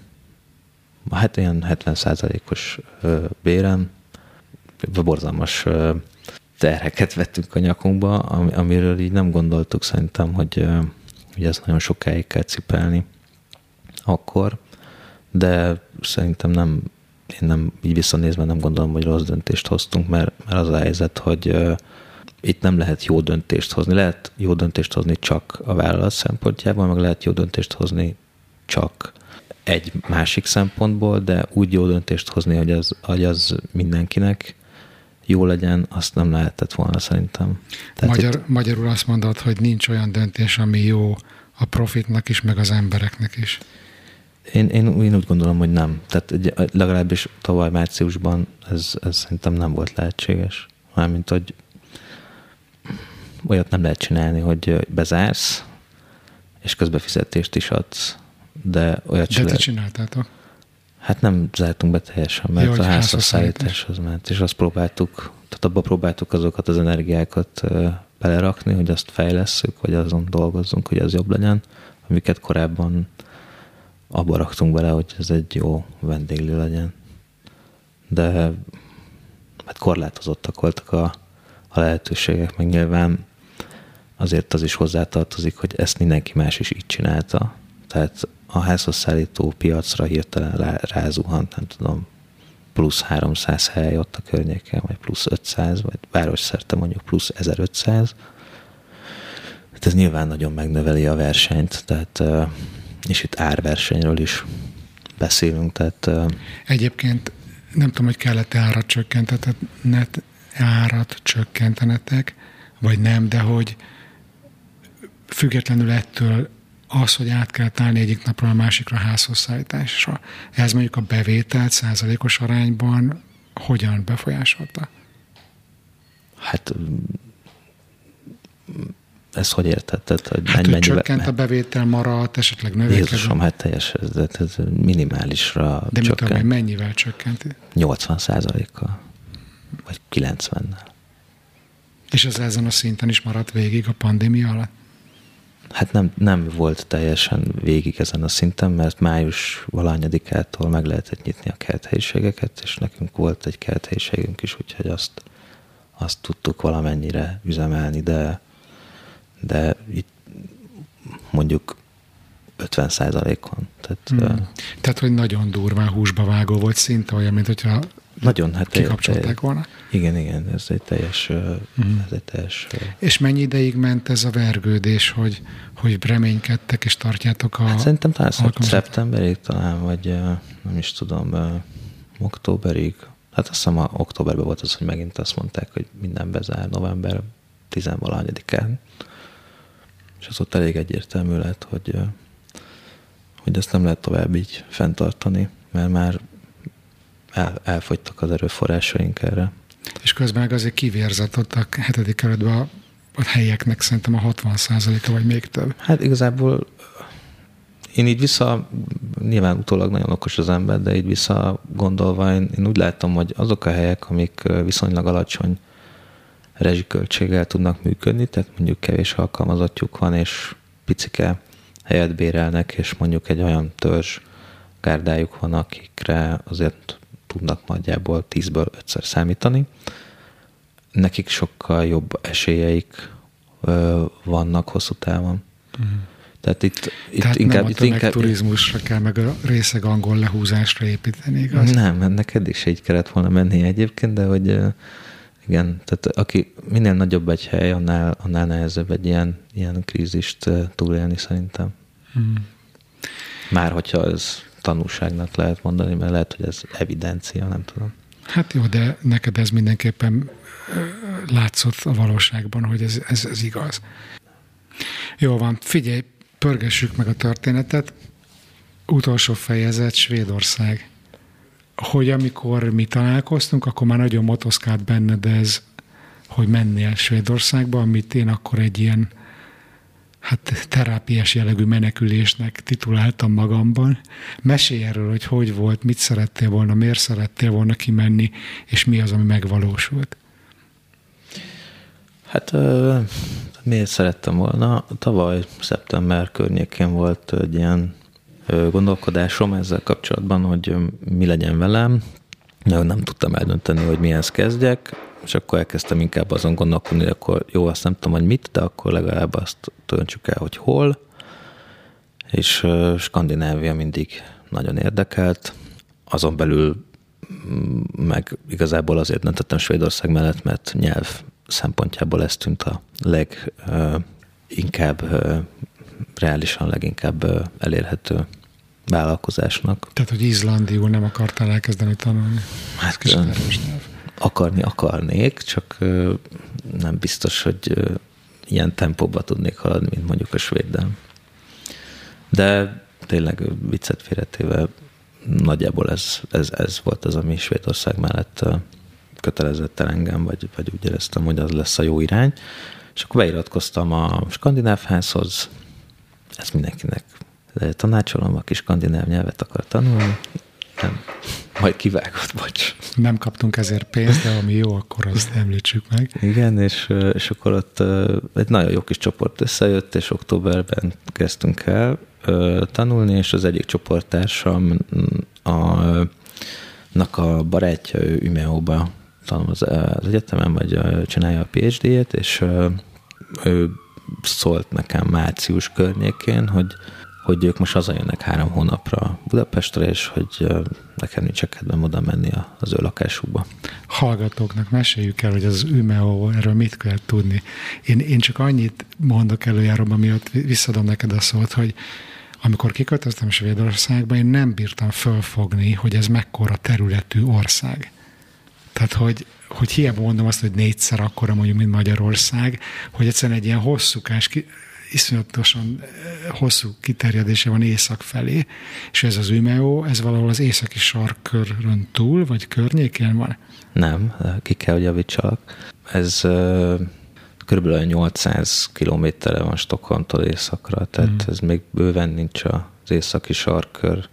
hát ilyen 70%-os bérem, borzalmas terheket vettünk a nyakunkba, amiről így nem gondoltuk szerintem, hogy, hogy ezt nagyon sokáig kell cipelni akkor, de szerintem nem, én nem így visszanézve nem gondolom, hogy rossz döntést hoztunk, mert, mert az a helyzet, hogy uh, itt nem lehet jó döntést hozni. Lehet jó döntést hozni csak a vállalat szempontjából, meg lehet jó döntést hozni csak egy másik szempontból, de úgy jó döntést hozni, hogy az, hogy az mindenkinek jó legyen, azt nem lehetett volna szerintem. Tehát Magyar, itt... Magyarul azt mondod, hogy nincs olyan döntés, ami jó a profitnak is, meg az embereknek is. Én, én, én úgy gondolom, hogy nem. Tehát legalábbis tavaly márciusban ez, ez szerintem nem volt lehetséges. Mármint, hogy olyat nem lehet csinálni, hogy bezársz, és közbefizetést is adsz, de olyat De ti csináltátok? Hát nem zártunk be teljesen, mert Jó, a házhozszállítás az ment, és azt próbáltuk, tehát abba próbáltuk azokat az energiákat belerakni, hogy azt fejlesszük, vagy azon dolgozzunk, hogy az jobb legyen, amiket korábban abba raktunk bele, hogy ez egy jó vendéglő legyen. De hát korlátozottak voltak a, a lehetőségek, meg nyilván azért az is hozzátartozik, hogy ezt mindenki más is így csinálta. Tehát a házhoz szállító piacra hirtelen rázuhant, nem tudom, plusz 300 hely ott a környéken, vagy plusz 500, vagy városszerte mondjuk plusz 1500. Hát ez nyilván nagyon megnöveli a versenyt, tehát és itt árversenyről is beszélünk. Tehát, Egyébként nem tudom, hogy kellett-e árat csökkentenet, árat csökkentenetek, vagy nem, de hogy függetlenül ettől az, hogy át kell állni egyik napról a másikra a házhozszállításra, ez mondjuk a bevételt százalékos arányban hogyan befolyásolta? Hát ez hogy érted? Tehát, hogy hát, hogy csökkent a bevétel, maradt, esetleg növekedett? Jézusom, hát teljes, ez, ez minimálisra De csökkent. mit tudom, mennyivel csökkent? 80 százalékkal, vagy 90-nel. És ez ezen a szinten is maradt végig a pandémia alatt? Hát nem, nem volt teljesen végig ezen a szinten, mert május valányadikától meg lehetett nyitni a kerthelyiségeket, és nekünk volt egy kerthelyiségünk is, úgyhogy azt, azt tudtuk valamennyire üzemelni, de de itt mondjuk 50 százalékon. Tehát, hmm. Tehát, hogy nagyon durván húsba vágó volt, szinte olyan, mint hogyha nagyon, hát kikapcsolták volna. Igen, igen, ez egy teljes, hmm. ez egy teljes... És mennyi ideig ment ez a vergődés, hogy, hogy reménykedtek és tartjátok a... Hát szerintem talán szeptemberig talán, vagy nem is tudom, októberig. Hát azt hiszem, a októberben volt az, hogy megint azt mondták, hogy minden bezár november 10-valahanyadikán és az ott elég egyértelmű lett, hogy, hogy ezt nem lehet tovább így fenntartani, mert már el, elfogytak az erőforrásaink erre. És közben meg azért a hetedik kerületben a, a helyeknek szerintem a 60 a vagy még több. Hát igazából én így vissza, nyilván utólag nagyon okos az ember, de így vissza gondolva én, én úgy látom, hogy azok a helyek, amik viszonylag alacsony rezsiköltséggel tudnak működni, tehát mondjuk kevés alkalmazottjuk van, és picike helyet bérelnek, és mondjuk egy olyan törzs gárdájuk van, akikre azért tudnak nagyjából 10-ből 5 számítani. Nekik sokkal jobb esélyeik ö, vannak hosszú távon. Mm. Tehát itt, itt Tehát inkább, nem a itt inkább, turizmusra kell, meg a részeg angol lehúzásra építeni, igaz? Nem, ennek eddig se így kellett volna menni egyébként, de hogy igen, tehát aki minél nagyobb egy hely, annál, annál nehezebb egy ilyen, ilyen krízist túlélni szerintem. Hmm. Már hogyha ez tanulságnak lehet mondani, mert lehet, hogy ez evidencia, nem tudom. Hát jó, de neked ez mindenképpen látszott a valóságban, hogy ez, ez, ez igaz. Jó van, figyelj, pörgessük meg a történetet. Utolsó fejezet, Svédország hogy amikor mi találkoztunk, akkor már nagyon motoszkált benned ez, hogy mennél Svédországba, amit én akkor egy ilyen hát terápiás jellegű menekülésnek tituláltam magamban. Mesélj erről, hogy hogy volt, mit szerettél volna, miért szerettél volna kimenni, és mi az, ami megvalósult. Hát miért szerettem volna? Tavaly szeptember környékén volt egy ilyen gondolkodásom ezzel kapcsolatban, hogy mi legyen velem. Nem tudtam eldönteni, hogy mihez kezdjek, és akkor elkezdtem inkább azon gondolkodni, hogy akkor jó, azt nem tudom, hogy mit, de akkor legalább azt döntsük el, hogy hol. És Skandinávia mindig nagyon érdekelt. Azon belül mm, meg igazából azért döntöttem Svédország mellett, mert nyelv szempontjából ez tűnt a leginkább reálisan leginkább elérhető vállalkozásnak. Tehát, hogy izlandiul nem akartál elkezdeni tanulni? Hát akarni akarnék, csak nem biztos, hogy ilyen tempóba tudnék haladni, mint mondjuk a svéddel. De tényleg viccet félretéve nagyjából ez, ez, ez volt az, ami Svédország mellett kötelezett el engem, vagy, vagy úgy éreztem, hogy az lesz a jó irány. És akkor beiratkoztam a skandináv házhoz, ez mindenkinek tanácsolom, aki skandináv nyelvet akar tanulni, nem, majd kivágott, bocs. Nem kaptunk ezért pénzt, de ami jó, akkor azt említsük meg. Igen, és, és akkor ott egy nagyon jó kis csoport összejött, és októberben kezdtünk el tanulni, és az egyik csoporttársam a, a barátja, ő Umeóba tanul az, az egyetemen, vagy csinálja a PhD-jét, és ő szólt nekem március környékén, hogy, hogy ők most hazajönnek három hónapra Budapestre, és hogy nekem nincs kedvem oda menni az ő lakásukba. Hallgatóknak meséljük el, hogy az Ümeo, erről mit kell tudni. Én, én csak annyit mondok előjáróban, miatt visszadom neked a szót, hogy amikor kiköltöztem Svédországba, én nem bírtam fölfogni, hogy ez mekkora területű ország. Tehát, hogy, hogy hiába mondom azt, hogy négyszer akkora mondjuk, mint Magyarország, hogy egyszerűen egy ilyen hosszúkás, iszonyatosan eh, hosszú kiterjedése van észak felé, és ez az Ümeo, ez valahol az északi sarkörön túl, vagy környékén van? Nem, ki kell, hogy javítsalak. Ez uh, körülbelül 800 kilométerre van Stockholmtól északra, tehát mm. ez még bőven nincs az északi sarkör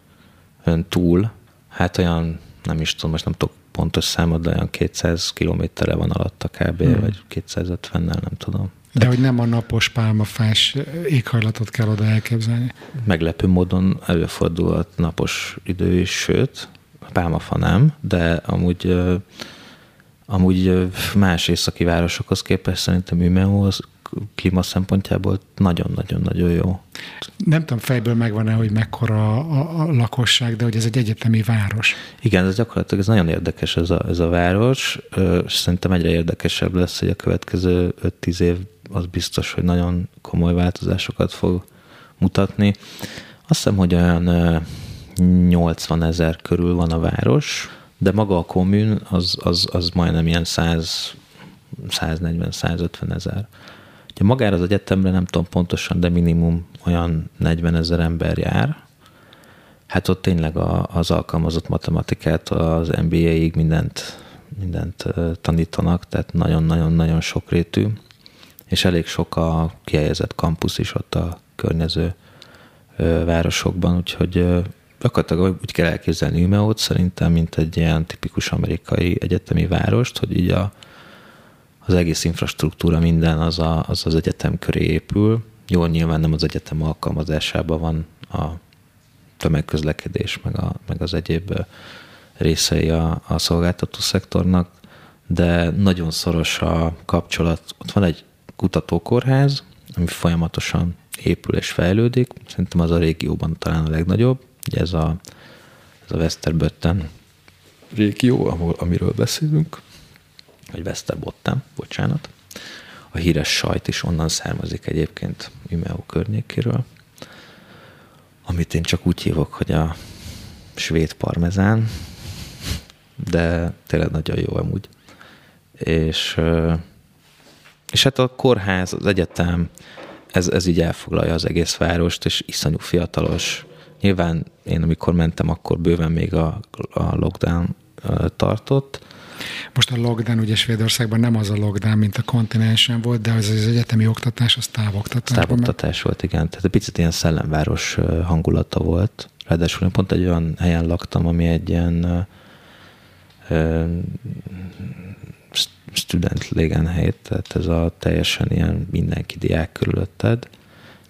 ön túl. Hát olyan, nem is tudom, most nem tudok pontos számot, de olyan 200 kilométerre van alatta kb. Mm. vagy 250-nel, nem tudom. De hogy nem a napos pálmafás éghajlatot kell oda elképzelni. Meglepő módon előfordul a napos idő is, sőt, pálmafa nem, de amúgy amúgy más északi városokhoz képest szerintem az klíma szempontjából nagyon-nagyon-nagyon jó. Nem tudom fejből megvan-e, hogy mekkora a, a lakosság, de hogy ez egy egyetemi város. Igen, ez gyakorlatilag ez nagyon érdekes ez a, ez a város. Szerintem egyre érdekesebb lesz, hogy a következő 5-10 év az biztos, hogy nagyon komoly változásokat fog mutatni. Azt hiszem, hogy olyan 80 ezer körül van a város, de maga a kommun az, az, az majdnem ilyen 100, 140-150 ezer. Ugye magára az egyetemre nem tudom pontosan, de minimum olyan 40 ezer ember jár. Hát ott tényleg az alkalmazott matematikát az MBA-ig mindent, mindent tanítanak, tehát nagyon-nagyon-nagyon sokrétű és elég sok a kihelyezett kampusz is ott a környező városokban, úgyhogy gyakorlatilag úgy kell elképzelni Umeót szerintem, mint egy ilyen tipikus amerikai egyetemi várost, hogy így a, az egész infrastruktúra minden az, a, az az egyetem köré épül. Jól nyilván nem az egyetem alkalmazásában van a tömegközlekedés, meg, a, meg az egyéb részei a, a szolgáltató szektornak, de nagyon szoros a kapcsolat. Ott van egy kutatókórház, ami folyamatosan épül és fejlődik. Szerintem az a régióban talán a legnagyobb. Ugye ez a, ez a Westerbotten régió, ahol, amiről beszélünk, vagy Westerbotten, bocsánat. A híres sajt is onnan származik egyébként Umeå környékéről, amit én csak úgy hívok, hogy a svéd parmezán, de tényleg nagyon jó amúgy. És és hát a kórház, az egyetem, ez, ez így elfoglalja az egész várost, és iszonyú fiatalos. Nyilván én, amikor mentem, akkor bőven még a, a lockdown tartott. Most a lockdown ugye Svédországban nem az a lockdown, mint a kontinensen volt, de az, az egyetemi oktatás, az távoktatás. Távoktatás volt, igen. Tehát egy picit ilyen szellemváros hangulata volt. Ráadásul én pont egy olyan helyen laktam, ami egy ilyen student légenhelyt, tehát ez a teljesen ilyen mindenki diák körülötted,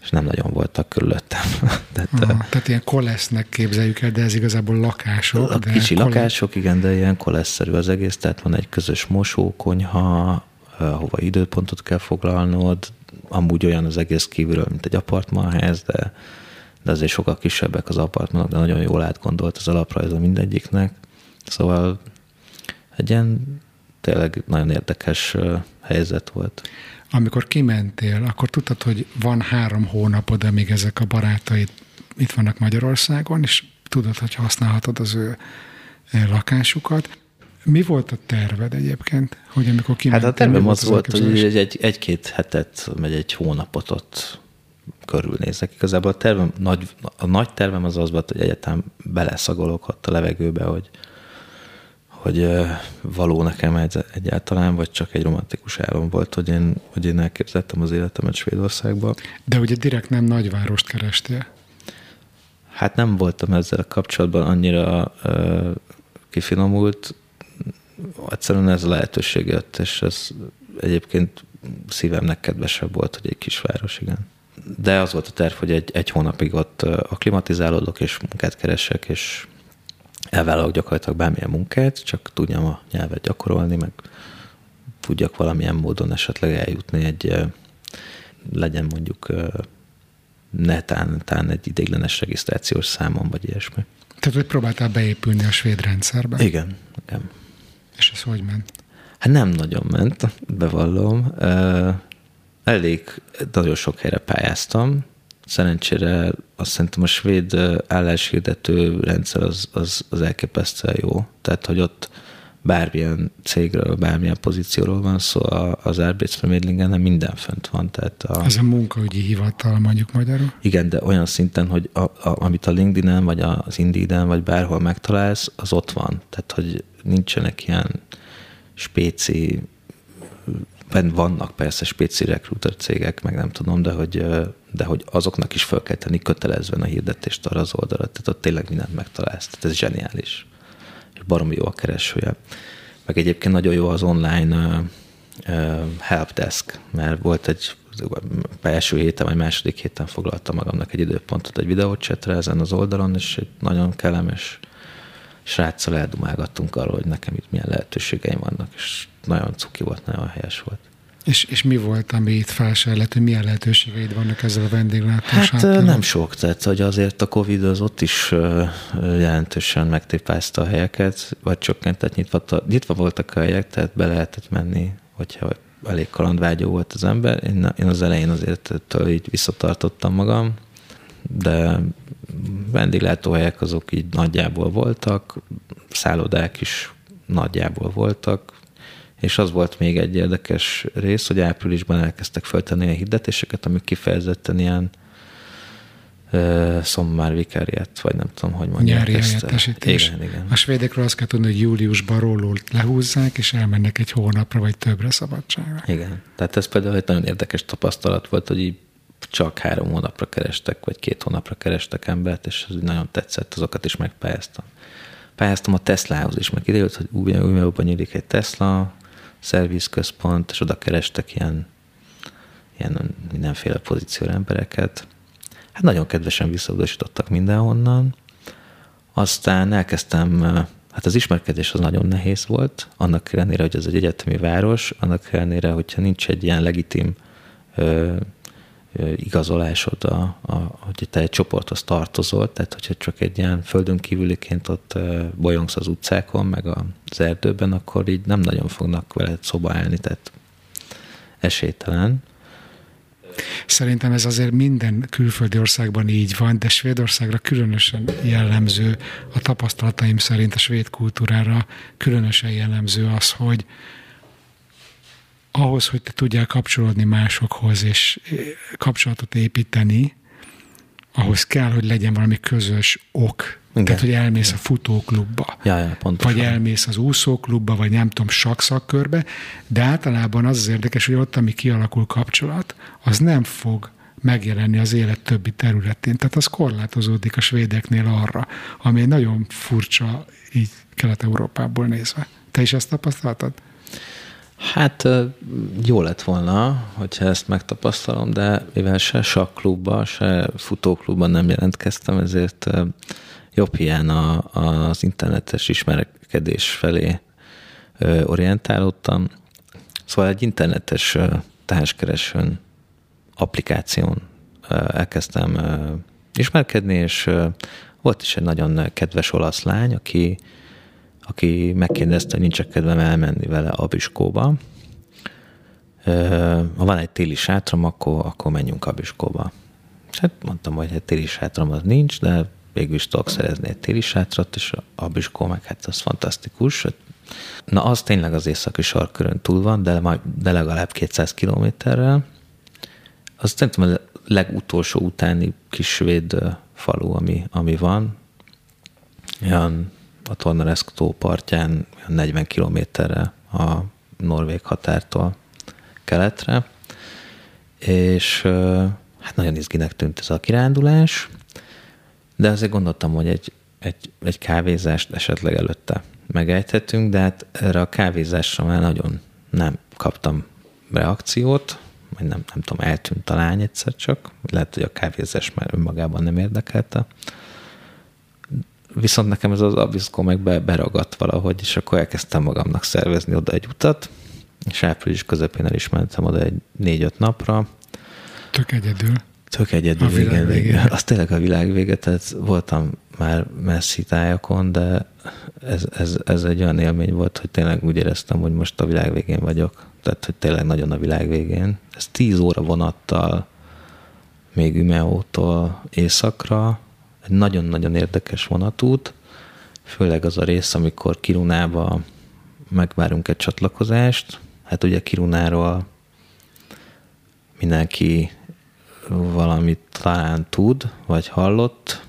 és nem nagyon voltak körülöttem. tehát, Aha, tehát ilyen kolesznek képzeljük el, de ez igazából lakások. A de kicsi kolesz... lakások, igen, de ilyen koleszszerű az egész, tehát van egy közös mosókonyha, ahova időpontot kell foglalnod, amúgy olyan az egész kívülről, mint egy apartmanház, de, de azért sokkal kisebbek az apartmanok, de nagyon jól átgondolt az alaprajza mindegyiknek. Szóval egy ilyen tényleg nagyon érdekes helyzet volt. Amikor kimentél, akkor tudtad, hogy van három hónapod, amíg ezek a barátaid itt vannak Magyarországon, és tudod, hogy használhatod az ő lakásukat. Mi volt a terved egyébként, hogy amikor kimentél? Hát a tervem az, az volt, hogy egy, egy, egy-két hetet, vagy egy hónapot ott körülnézek. Igazából a, tervem, nagy, a nagy tervem az az volt, hogy egyetem beleszagolok ott a levegőbe, hogy, hogy való nekem egy, egyáltalán, vagy csak egy romantikus álom volt, hogy én, hogy én elképzeltem az életemet Svédországba. De ugye direkt nem nagyvárost kerestél? Hát nem voltam ezzel kapcsolatban annyira uh, kifinomult, egyszerűen ez a lehetőség jött, és ez egyébként szívemnek kedvesebb volt, hogy egy kisváros, igen. De az volt a terv, hogy egy, egy hónapig ott aklimatizálódok, és munkát keresek, és elvállalok gyakorlatilag bármilyen munkát, csak tudjam a nyelvet gyakorolni, meg tudjak valamilyen módon esetleg eljutni egy, legyen mondjuk netán, tán egy ideiglenes regisztrációs számon, vagy ilyesmi. Tehát, hogy próbáltál beépülni a svéd rendszerbe? Igen, igen. És ez hogy ment? Hát nem nagyon ment, bevallom. Elég, nagyon sok helyre pályáztam. Szerencsére azt szerintem a svéd álláshirdető rendszer az, az, az elképesztően jó. Tehát, hogy ott bármilyen cégről, bármilyen pozícióról van szó, az Arbeidsvermedlingen nem minden fönt van. Tehát a, Ez a munkaügyi hivatal mondjuk magyarul? Igen, de olyan szinten, hogy a, a, amit a LinkedIn-en, vagy az Indeed-en, vagy bárhol megtalálsz, az ott van. Tehát, hogy nincsenek ilyen spéci, vannak persze spéci recruiter cégek, meg nem tudom, de hogy, de hogy azoknak is fel kell tenni kötelezve a hirdetést arra az oldalra. Tehát ott tényleg mindent megtalálsz. Tehát ez zseniális. És baromi jó a keresője. Meg egyébként nagyon jó az online helpdesk, mert volt egy első héten vagy második héten foglaltam magamnak egy időpontot egy videócsetre ezen az oldalon, és nagyon kellemes sráccal eldumálgattunk arról, hogy nekem itt milyen lehetőségeim vannak, és nagyon cuki volt, nagyon helyes volt. És, és mi volt, ami itt felsejlett, hogy milyen lehetőségeid vannak ezzel a vendéglátással? Hát nem sok, tehát hogy azért a Covid az ott is jelentősen megtépázta a helyeket, vagy csökkentett, nyitva, nyitva voltak a helyek, tehát be lehetett menni, hogyha elég kalandvágyó volt az ember. Én, én az elején azért ettől így visszatartottam magam, de vendéglátóhelyek azok így nagyjából voltak, szállodák is nagyjából voltak, és az volt még egy érdekes rész, hogy áprilisban elkezdtek föltenni a hirdetéseket, amik kifejezetten ilyen szommár vikáriát, vagy nem tudom, hogy mondják Nyári ezt. Igen, igen. A svédekről azt kell tudni, hogy júliusban rólul lehúzzák, és elmennek egy hónapra, vagy többre szabadságra. Igen. Tehát ez például egy nagyon érdekes tapasztalat volt, hogy így csak három hónapra kerestek, vagy két hónapra kerestek embert, és ez nagyon tetszett, azokat is megpályáztam. Pályáztam a Teslahoz is, meg ideült, hogy új, újabban nyílik egy Tesla szervizközpont, és oda kerestek ilyen, ilyen mindenféle pozícióra embereket. Hát nagyon kedvesen visszautasítottak mindenhonnan. Aztán elkezdtem, hát az ismerkedés az nagyon nehéz volt, annak ellenére, hogy ez egy egyetemi város, annak ellenére, hogyha nincs egy ilyen legitim igazolásod, a, a, hogy te egy csoporthoz tartozol, tehát hogyha csak egy ilyen földön kívüliként ott bolyongsz az utcákon, meg az erdőben, akkor így nem nagyon fognak veled szoba állni, tehát esélytelen. Szerintem ez azért minden külföldi országban így van, de Svédországra különösen jellemző, a tapasztalataim szerint a svéd kultúrára különösen jellemző az, hogy, ahhoz, hogy te tudjál kapcsolódni másokhoz, és eh, kapcsolatot építeni, ahhoz kell, hogy legyen valami közös ok. Igen. Tehát, hogy elmész Igen. a futóklubba, ja, ja, vagy elmész az úszóklubba, vagy nem tudom, sakszakkörbe, de általában az az érdekes, hogy ott, ami kialakul kapcsolat, az nem fog megjelenni az élet többi területén. Tehát az korlátozódik a svédeknél arra, ami egy nagyon furcsa így Kelet-Európából nézve. Te is ezt tapasztaltad? Hát jó lett volna, hogyha ezt megtapasztalom, de mivel se sakklubban, se futóklubban nem jelentkeztem, ezért jobb hiány az internetes ismerkedés felé orientálódtam. Szóval egy internetes társkeresőn applikáción elkezdtem ismerkedni, és volt is egy nagyon kedves olasz lány, aki, aki megkérdezte, hogy nincs kedvem elmenni vele a Biskóba. Ha van egy téli sátram, akkor, akkor menjünk a Biskóba. És hát mondtam, hogy egy téli sátram az nincs, de végül is tudok szerezni egy téli sátrat, és a Biskó meg hát az fantasztikus. Na, az tényleg az északi sarkörön túl van, de, majd, de legalább 200 kilométerrel. Azt szerintem a legutolsó utáni kis svéd falu, ami, ami van. Olyan a Tornaresk tó partján 40 kilométerre a norvég határtól keletre, és hát nagyon izginek tűnt ez a kirándulás, de azért gondoltam, hogy egy, egy, egy kávézást esetleg előtte megejthetünk, de hát erre a kávézásra már nagyon nem kaptam reakciót, vagy nem, nem tudom, eltűnt a lány egyszer csak, lehet, hogy a kávézás már önmagában nem érdekelte. Viszont nekem ez az abiszkó meg be, beragadt valahogy, és akkor elkezdtem magamnak szervezni oda egy utat, és április közepén el is mentem oda egy négy-öt napra. Tök egyedül. Tök egyedül, a igen, igen. Az tényleg a világ vége, tehát voltam már messzi tájakon, de ez, ez, ez egy olyan élmény volt, hogy tényleg úgy éreztem, hogy most a világ végén vagyok. Tehát, hogy tényleg nagyon a világ végén. Ez tíz óra vonattal, még Ümeótól északra, egy nagyon-nagyon érdekes vonatút, főleg az a rész, amikor Kirunába megvárunk egy csatlakozást. Hát ugye Kirunáról mindenki valamit talán tud, vagy hallott.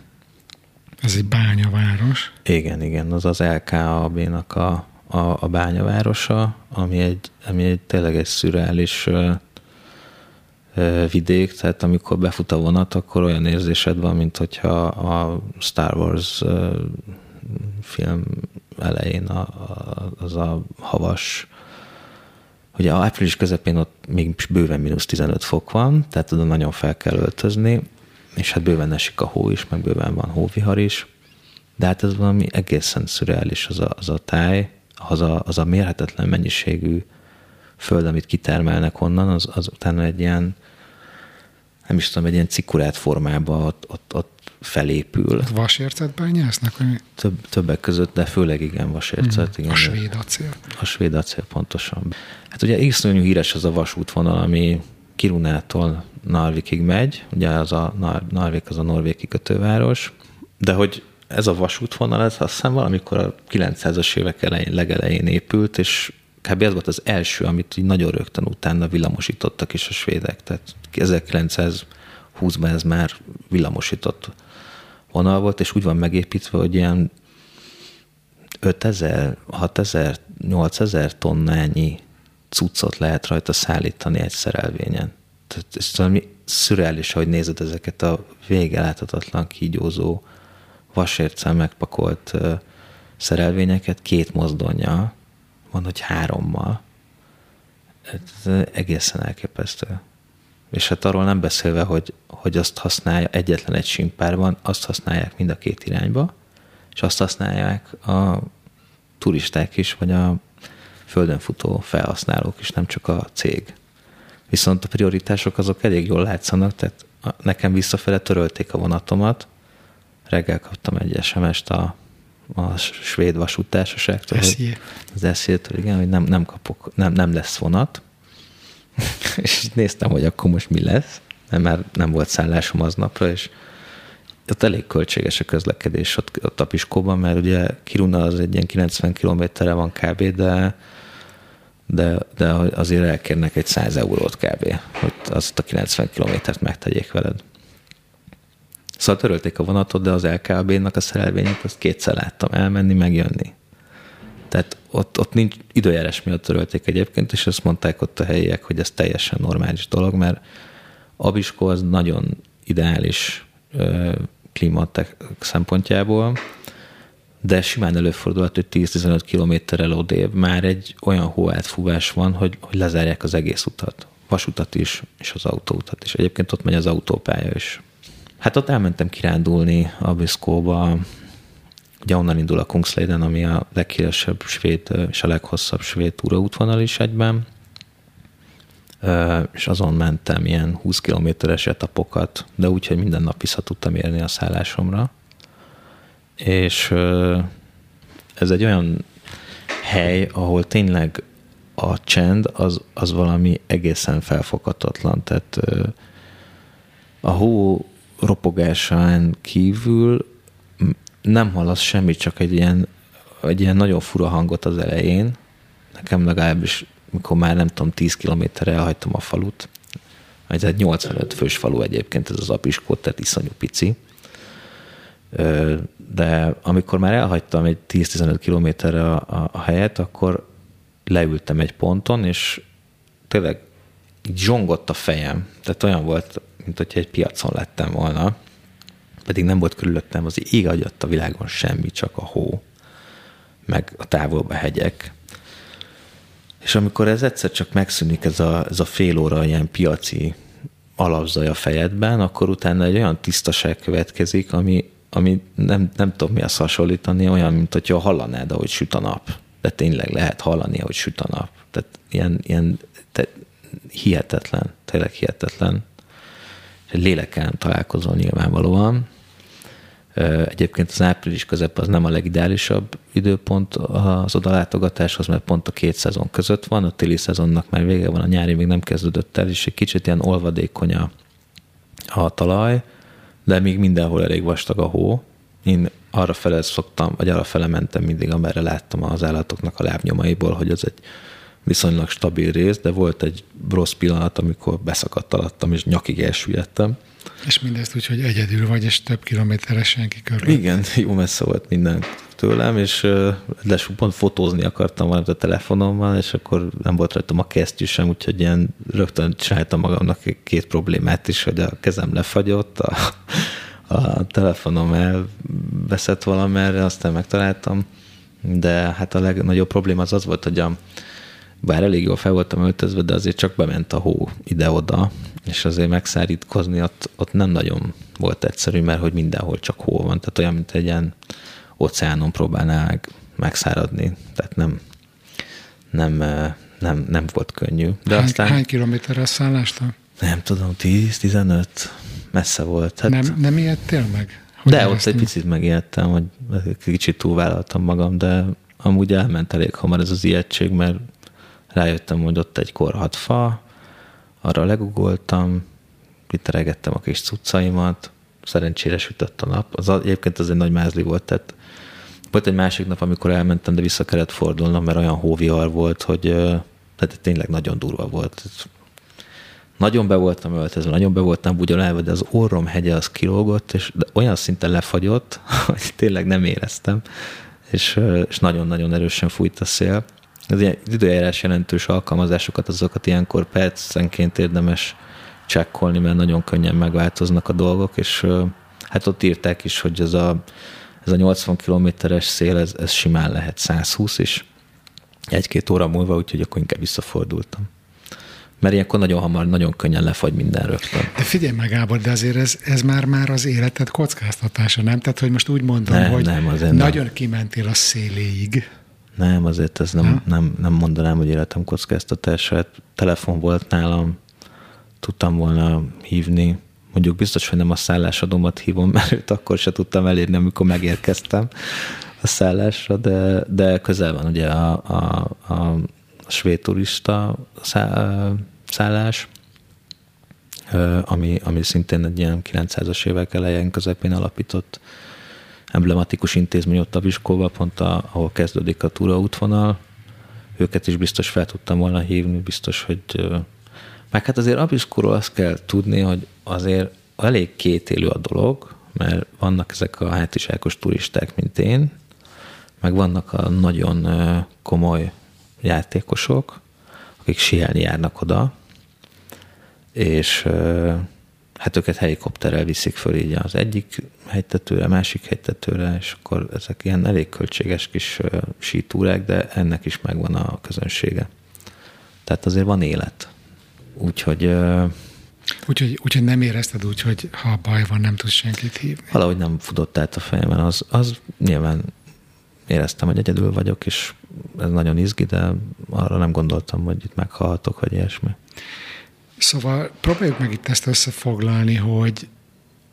Ez egy bányaváros. Igen, igen, az az LKAB-nak a, a, a bányavárosa, ami egy, ami egy tényleg egy szürreális vidék, tehát amikor befut a vonat, akkor olyan érzésed van, mint hogyha a Star Wars film elején a, az a havas Ugye április közepén ott még bőven mínusz 15 fok van, tehát oda nagyon fel kell öltözni, és hát bőven esik a hó is, meg bőven van hóvihar is, de hát ez valami egészen szürreális az a, az a táj, az a, az a mérhetetlen mennyiségű föld, amit kitermelnek onnan, az, az utána egy ilyen, nem is tudom, egy ilyen cikurát formába ott, ott, ott felépül. Vasércet bányásznak? Vagy? Több, többek között, de főleg igen, vasércet. Hmm. Igen, a svéd acél. A svéd acél, pontosan. Hát ugye iszonyú híres az a vasútvonal, ami Kirunától Narvikig megy, ugye az a Nar- Narvik az a norvég kikötőváros, de hogy ez a vasútvonal, ez azt hiszem valamikor a 900-as évek elején, legelején épült, és kb. ez volt az első, amit így nagyon rögtön utána villamosítottak is a svédek. Tehát 1920-ban ez már villamosított vonal volt, és úgy van megépítve, hogy ilyen 5000, 6000, 8000 tonnányi cuccot lehet rajta szállítani egy szerelvényen. Tehát ez valami szürreális, hogy nézed ezeket a vége láthatatlan kígyózó, vasérccel megpakolt szerelvényeket két mozdonya, van, hogy hárommal. Ez egészen elképesztő. És hát arról nem beszélve, hogy, hogy azt használja egyetlen egy simpárban, azt használják mind a két irányba, és azt használják a turisták is, vagy a földön futó felhasználók is, nem csak a cég. Viszont a prioritások azok elég jól látszanak, tehát nekem visszafele törölték a vonatomat, reggel kaptam egy SMS-t a, a svéd vasútársaságtól, az eszétől, igen, hogy nem, nem kapok, nem, nem lesz vonat, és néztem, hogy akkor most mi lesz, mert már nem volt szállásom aznapra, és ott elég költséges a közlekedés ott, ott a Piskóban, mert ugye Kiruna az egy ilyen 90 kilométerre van kb., de, de, de azért elkérnek egy 100 eurót kb., hogy azt a 90 kilométert megtegyék veled. Szóval törölték a vonatot, de az LKB-nak a szerelvényét azt kétszer láttam elmenni, megjönni. Tehát ott, ott nincs időjárás miatt törölték egyébként, és azt mondták ott a helyiek, hogy ez teljesen normális dolog, mert Abisko az nagyon ideális klímatek szempontjából, de simán előfordulhat, hogy 10-15 kilométerrel odébb már egy olyan hóátfúvás van, hogy, hogy lezárják az egész utat. Vasutat is, és az autóutat is. Egyébként ott megy az autópálya is. Hát ott elmentem kirándulni Abiszkóba, ugye onnan indul a Kungsleden, ami a leghíresebb svéd és a leghosszabb svéd túraútvonal is egyben, és azon mentem ilyen 20 kilométeres etapokat, de úgy, hogy minden nap vissza tudtam érni a szállásomra. És ez egy olyan hely, ahol tényleg a csend az, az valami egészen felfoghatatlan. Tehát a hó ropogásán kívül nem hallasz semmit, csak egy ilyen, egy ilyen nagyon fura hangot az elején. Nekem legalábbis, mikor már nem tudom, 10 kilométerre elhagytam a falut, ez egy 85 fős falu egyébként, ez az apiskót, tehát iszonyú pici. De amikor már elhagytam egy 10-15 kilométerre a, a helyet, akkor leültem egy ponton, és tényleg így zsongott a fejem. Tehát olyan volt, mint hogyha egy piacon lettem volna pedig nem volt körülöttem az ég agyat a világon semmi, csak a hó, meg a távolba hegyek. És amikor ez egyszer csak megszűnik, ez a, ez a fél óra ilyen piaci alapzaj a fejedben, akkor utána egy olyan tisztaság következik, ami, ami nem, nem tudom mihez hasonlítani, olyan, mint hogyha hallanád, ahogy süt a nap. De tényleg lehet hallani, ahogy süt a nap. Tehát ilyen, ilyen te, hihetetlen, tényleg hihetetlen. Léleken találkozol nyilvánvalóan, Egyébként az április közep az nem a legideálisabb időpont az odalátogatáshoz, mert pont a két szezon között van, a téli szezonnak már vége van, a nyári még nem kezdődött el, és egy kicsit ilyen olvadékony a, a talaj, de még mindenhol elég vastag a hó. Én arra fele szoktam, vagy arra fele mentem mindig, amerre láttam az állatoknak a lábnyomaiból, hogy az egy viszonylag stabil rész, de volt egy rossz pillanat, amikor beszakadt alattam, és nyakig elsüllyedtem és mindezt úgy, hogy egyedül vagy, és több kilométeres senki körül. Igen, jó messze volt minden tőlem, és de pont fotózni akartam valamit a telefonommal, és akkor nem volt rajtam a kesztyű sem, úgyhogy ilyen rögtön csináltam magamnak két problémát is, hogy a kezem lefagyott, a, a telefonom elveszett valamerre, aztán megtaláltam, de hát a legnagyobb probléma az az volt, hogy a, bár elég jól fel voltam öltözve, de azért csak bement a hó ide-oda, és azért megszárítkozni ott, ott nem nagyon volt egyszerű, mert hogy mindenhol csak hó van, tehát olyan, mint egy ilyen óceánon próbálná meg, megszáradni, tehát nem, nem, nem, nem volt könnyű. De hány, aztán, hány kilométerre szállástól? Nem tudom, 10-15, messze volt. Hát, nem, nem ijedtél meg? Hogy de ott egy picit megijedtem, hogy kicsit túlvállaltam magam, de amúgy elment elég hamar ez az ijegység, mert rájöttem, hogy ott egy korhat fa, arra legugoltam, kiteregettem a kis cuccaimat, szerencsére sütött a nap. Az egyébként az egy nagy mázli volt, tehát volt egy másik nap, amikor elmentem, de vissza kellett fordulnom, mert olyan hóvihar volt, hogy tehát tényleg nagyon durva volt. Nagyon be voltam öltözve, nagyon be voltam bugyolálva, de az orrom hegye az kilógott, és olyan szinten lefagyott, hogy tényleg nem éreztem, és, és nagyon-nagyon erősen fújt a szél az ilyen időjárás jelentős alkalmazásokat, azokat ilyenkor percenként érdemes csekkolni, mert nagyon könnyen megváltoznak a dolgok, és hát ott írták is, hogy ez a, ez a 80 kilométeres szél, ez, ez simán lehet 120 is, egy-két óra múlva, úgyhogy akkor inkább visszafordultam. Mert ilyenkor nagyon hamar, nagyon könnyen lefagy minden rögtön. De figyelj meg, Gábor, de azért ez, ez már, már az életed kockáztatása, nem? Tehát, hogy most úgy mondom, nem, hogy nem, nagyon nem. kimentél a széléig. Nem, azért ez nem, nem, nem mondanám, hogy életem kockáztatás. Hát telefon volt nálam, tudtam volna hívni. Mondjuk biztos, hogy nem a szállásadómat hívom, mert őt akkor se tudtam elérni, amikor megérkeztem a szállásra, de, de közel van ugye a, a, a, a svéd turista szállás, ami, ami szintén egy ilyen 900-as évek elején közepén alapított emblematikus intézmény ott a Viskóval, pont a, ahol kezdődik a túraútvonal. Őket is biztos fel tudtam volna hívni, biztos, hogy meg hát azért Abiszkóról azt kell tudni, hogy azért elég kétélő a dolog, mert vannak ezek a hátiságos turisták, mint én, meg vannak a nagyon komoly játékosok, akik sielni járnak oda, és hát őket helikopterrel viszik föl így az egyik hegytetőre, másik hegytetőre, és akkor ezek ilyen elég költséges kis sítúrák, de ennek is megvan a közönsége. Tehát azért van élet. Úgyhogy Úgyhogy, úgyhogy nem érezted úgy, hogy ha baj van, nem tudsz senkit hívni? Valahogy nem futott át a fejemben. Az, az nyilván éreztem, hogy egyedül vagyok, és ez nagyon izgi, de arra nem gondoltam, hogy itt meghalhatok, vagy ilyesmi. Szóval próbáljuk meg itt ezt összefoglalni, hogy,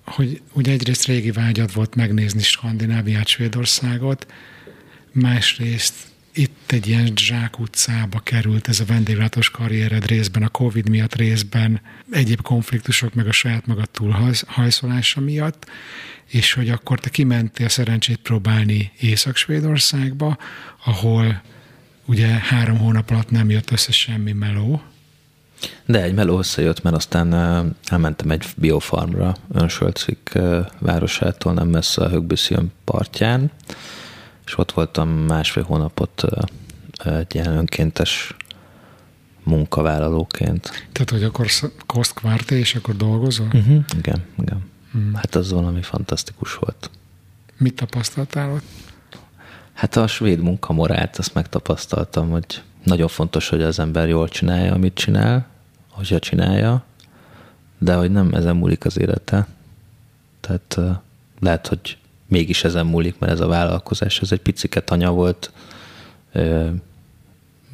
hogy ugye egyrészt régi vágyad volt megnézni Skandináviát, Svédországot, másrészt itt egy ilyen zsák utcába került ez a vendéglátos karriered részben, a Covid miatt részben, egyéb konfliktusok, meg a saját magad túlhajszolása miatt, és hogy akkor te kimentél szerencsét próbálni Észak-Svédországba, ahol ugye három hónap alatt nem jött össze semmi meló. De egy meló összejött, mert aztán elmentem egy biofarmra Önsölcik városától, nem messze a Högbüszjön partján, és ott voltam másfél hónapot egy ilyen önkéntes munkavállalóként. Tehát, hogy akkor kosztkvárté, és akkor dolgozol? Uh-huh. Igen, igen. Hmm. Hát az valami fantasztikus volt. Mit tapasztaltál ott? Hát a svéd munkamorált, azt megtapasztaltam, hogy nagyon fontos, hogy az ember jól csinálja, amit csinál, hogyha csinálja, de hogy nem ezen múlik az élete. Tehát lehet, hogy mégis ezen múlik, mert ez a vállalkozás, ez egy piciket anya volt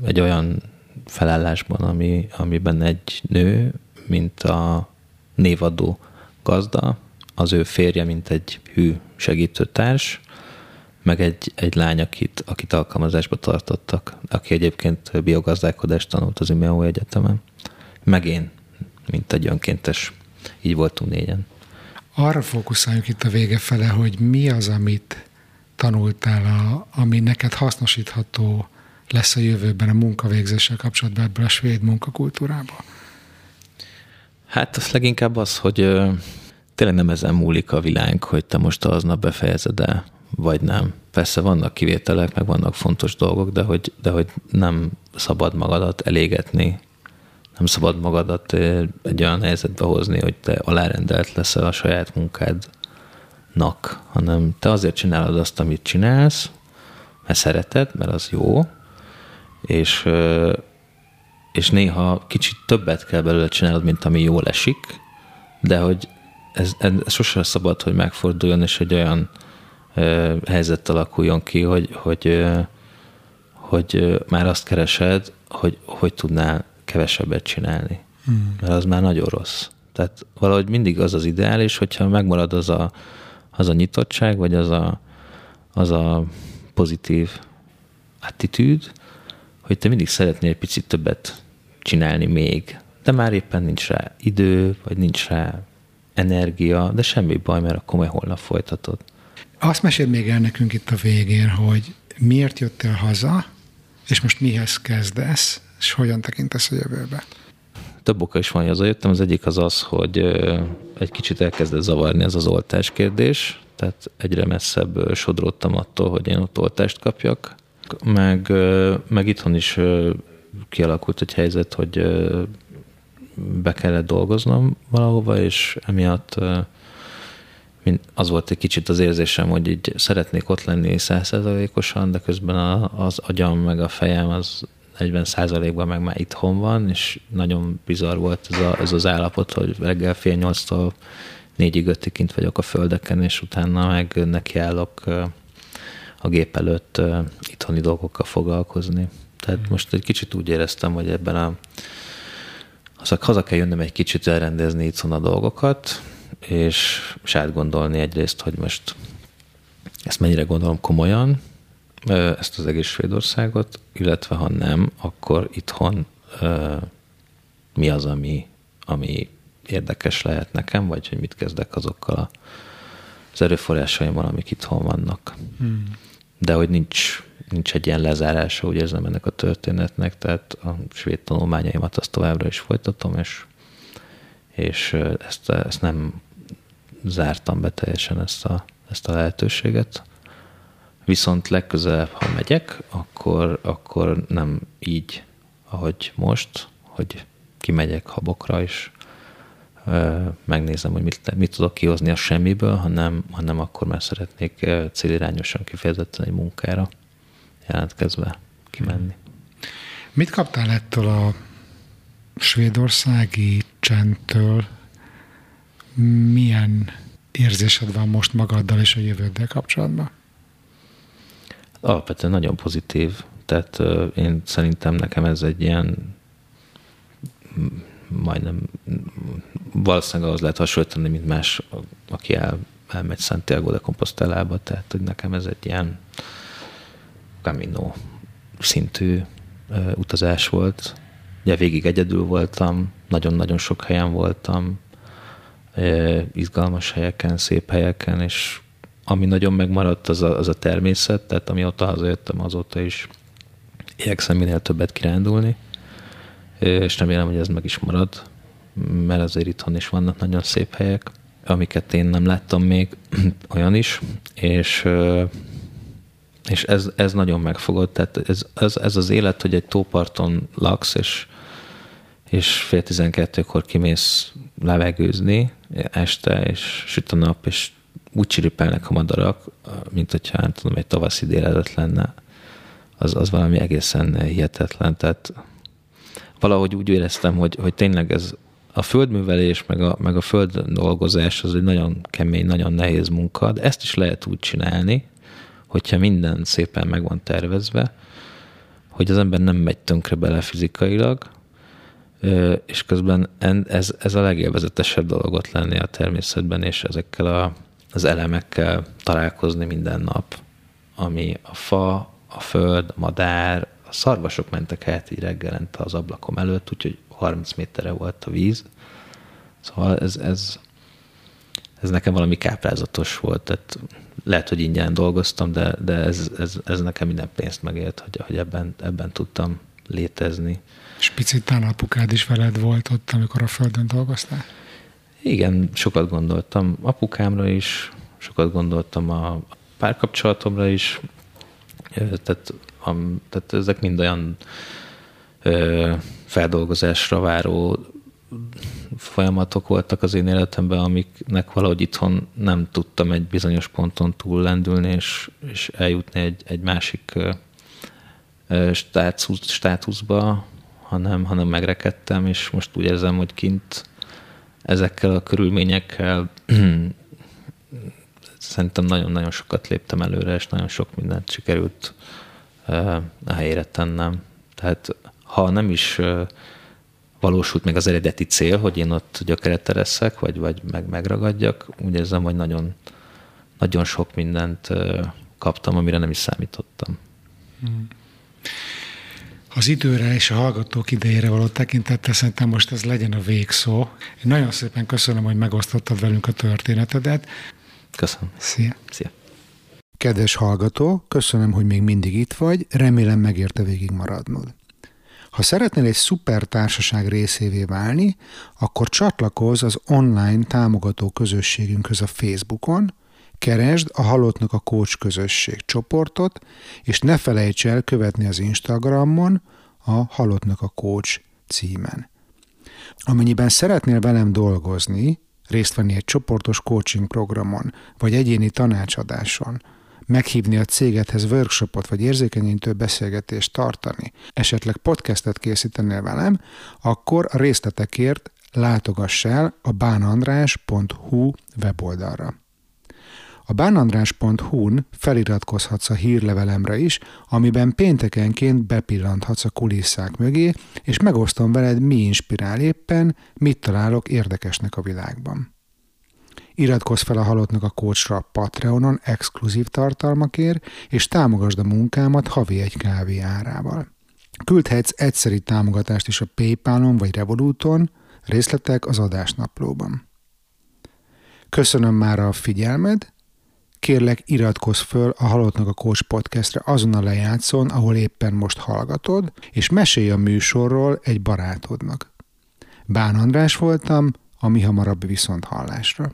egy olyan felállásban, ami, amiben egy nő, mint a névadó gazda, az ő férje, mint egy hű segítőtárs, meg egy, egy lány, akit, akit alkalmazásba tartottak, aki egyébként biogazdálkodást tanult az IMEO Egyetemen, meg én, mint egy önkéntes. Így voltunk négyen. Arra fókuszáljunk itt a vége fele, hogy mi az, amit tanultál, a, ami neked hasznosítható lesz a jövőben a munkavégzéssel kapcsolatban ebből a svéd munkakultúrába? Hát az leginkább az, hogy tényleg nem ezen múlik a világ, hogy te most aznap befejezed el, vagy nem. Persze vannak kivételek, meg vannak fontos dolgok, de hogy, de hogy nem szabad magadat elégetni, nem szabad magadat egy olyan helyzetbe hozni, hogy te alárendelt leszel a saját munkádnak, hanem te azért csinálod azt, amit csinálsz, mert szereted, mert az jó, és, és néha kicsit többet kell belőle csinálnod, mint ami jól esik, de hogy ez, ez sosem szabad, hogy megforduljon, és egy olyan ö, helyzet alakuljon ki, hogy, hogy, ö, hogy ö, már azt keresed, hogy hogy tudnál kevesebbet csinálni. Hmm. Mert az már nagyon rossz. Tehát valahogy mindig az az ideális, hogyha megmarad az a, az a nyitottság, vagy az a, az a pozitív attitűd, hogy te mindig szeretnél egy picit többet csinálni még, de már éppen nincs rá idő, vagy nincs rá energia, de semmi baj, mert akkor majd holnap folytatod. Azt mesél még el nekünk itt a végén, hogy miért jöttél haza, és most mihez kezdesz, és hogyan tekintesz a jövőbe? Több oka is van, hogy hazajöttem. Az egyik az az, hogy egy kicsit elkezdett zavarni ez az oltás kérdés, tehát egyre messzebb sodródtam attól, hogy én ott oltást kapjak, meg, meg itthon is kialakult egy helyzet, hogy be kellett dolgoznom valahova, és emiatt az volt egy kicsit az érzésem, hogy így szeretnék ott lenni százszerzalékosan, de közben az agyam meg a fejem az 40 százalékban meg már itthon van, és nagyon bizarr volt ez, a, ez az állapot, hogy reggel fél nyolctól négyig ötig kint vagyok a földeken, és utána meg nekiállok a gép előtt itthoni dolgokkal foglalkozni. Tehát most egy kicsit úgy éreztem, hogy ebben a az haza kell jönnöm egy kicsit elrendezni itt a dolgokat, és, és átgondolni egyrészt, hogy most ezt mennyire gondolom komolyan, ezt az egész Svédországot, illetve ha nem, akkor itthon mi az, ami, ami érdekes lehet nekem, vagy hogy mit kezdek azokkal az erőforrásaimmal, amik itthon vannak. Hmm. De hogy nincs nincs egy ilyen lezárása, úgy érzem ennek a történetnek, tehát a svéd tanulmányaimat azt továbbra is folytatom, és, és ezt, ezt nem zártam be teljesen ezt a, ezt a lehetőséget. Viszont legközelebb, ha megyek, akkor, akkor nem így, ahogy most, hogy kimegyek habokra, és megnézem, hogy mit, mit tudok kihozni a semmiből, hanem, hanem akkor már szeretnék célirányosan kifejezetten egy munkára jelentkezve kimenni. Mit kaptál ettől a svédországi csendtől? Milyen érzésed van most magaddal és a jövőddel kapcsolatban? Alapvetően nagyon pozitív. Tehát én szerintem nekem ez egy ilyen majdnem valószínűleg ahhoz lehet hasonlítani, mint más, aki el, elmegy Santiago de Compostelába, tehát hogy nekem ez egy ilyen Camino szintű utazás volt. Ugye végig egyedül voltam, nagyon-nagyon sok helyen voltam, izgalmas helyeken, szép helyeken, és ami nagyon megmaradt, az a, az a természet, tehát amióta hazajöttem, azóta is igyekszem minél többet kirándulni, és remélem, hogy ez meg is marad, mert azért itthon is vannak nagyon szép helyek, amiket én nem láttam még, olyan is, és és ez, ez nagyon megfogott, tehát ez, ez, ez az élet, hogy egy tóparton laksz, és, és fél tizenkettőkor kimész levegőzni este, és süt a nap, és úgy csiripelnek a madarak, mint hogyha nem tudom, egy tavaszi délelőtt lenne, az, az valami egészen hihetetlen. Tehát valahogy úgy éreztem, hogy, hogy tényleg ez a földművelés, meg a, meg a föld dolgozás az egy nagyon kemény, nagyon nehéz munka, de ezt is lehet úgy csinálni, hogyha minden szépen meg van tervezve, hogy az ember nem megy tönkre bele fizikailag, és közben ez, ez a legélvezetesebb dolog ott lenni a természetben, és ezekkel a, az elemekkel találkozni minden nap, ami a fa, a föld, a madár, a szarvasok mentek át így reggelente az ablakom előtt, úgyhogy 30 méterre volt a víz. Szóval ez, ez, ez nekem valami káprázatos volt, tehát lehet, hogy ingyen dolgoztam, de, de ez, ez, ez nekem minden pénzt megélt, hogy, hogy ebben, ebben tudtam létezni. És picit apukád is veled volt ott, amikor a Földön dolgoztál? Igen, sokat gondoltam apukámra is, sokat gondoltam a párkapcsolatomra is, tehát, a, tehát ezek mind olyan ö, feldolgozásra váró folyamatok voltak az én életemben, amiknek valahogy itthon nem tudtam egy bizonyos ponton túl lendülni, és, és eljutni egy, egy másik státusz, státuszba, hanem, hanem megrekedtem, és most úgy érzem, hogy kint ezekkel a körülményekkel szerintem nagyon-nagyon sokat léptem előre, és nagyon sok mindent sikerült a helyére tennem. Tehát ha nem is valósult meg az eredeti cél, hogy én ott gyökeret tereszek, vagy, vagy meg, megragadjak. Úgy érzem, hogy nagyon, nagyon sok mindent kaptam, amire nem is számítottam. Hmm. Az időre és a hallgatók idejére való tekintettel szerintem most ez legyen a végszó. Én nagyon szépen köszönöm, hogy megosztottad velünk a történetedet. Köszönöm. Szia. Szia. Kedves hallgató, köszönöm, hogy még mindig itt vagy, remélem megérte végig maradnod. Ha szeretnél egy szuper társaság részévé válni, akkor csatlakozz az online támogató közösségünkhöz a Facebookon, keresd a Halottnak a Coach közösség csoportot, és ne felejts el követni az Instagramon a Halottnak a Coach címen. Amennyiben szeretnél velem dolgozni, részt venni egy csoportos coaching programon, vagy egyéni tanácsadáson – meghívni a cégedhez workshopot vagy érzékenyítő beszélgetést tartani, esetleg podcastet készítenél velem, akkor a részletekért látogass el a bánandrás.hu weboldalra. A bánandrás.hu-n feliratkozhatsz a hírlevelemre is, amiben péntekenként bepillanthatsz a kulisszák mögé, és megosztom veled, mi inspirál éppen, mit találok érdekesnek a világban. Iratkozz fel a Halottnak a Coachra a Patreonon exkluzív tartalmakért, és támogasd a munkámat havi egy kávé árával. Küldhetsz egyszeri támogatást is a Paypalon vagy Revoluton, részletek az adásnaplóban. Köszönöm már a figyelmed, kérlek iratkozz föl a Halottnak a Coach podcastre azon a lejátszón, ahol éppen most hallgatod, és mesélj a műsorról egy barátodnak. Bán András voltam, a mi hamarabb viszont hallásra.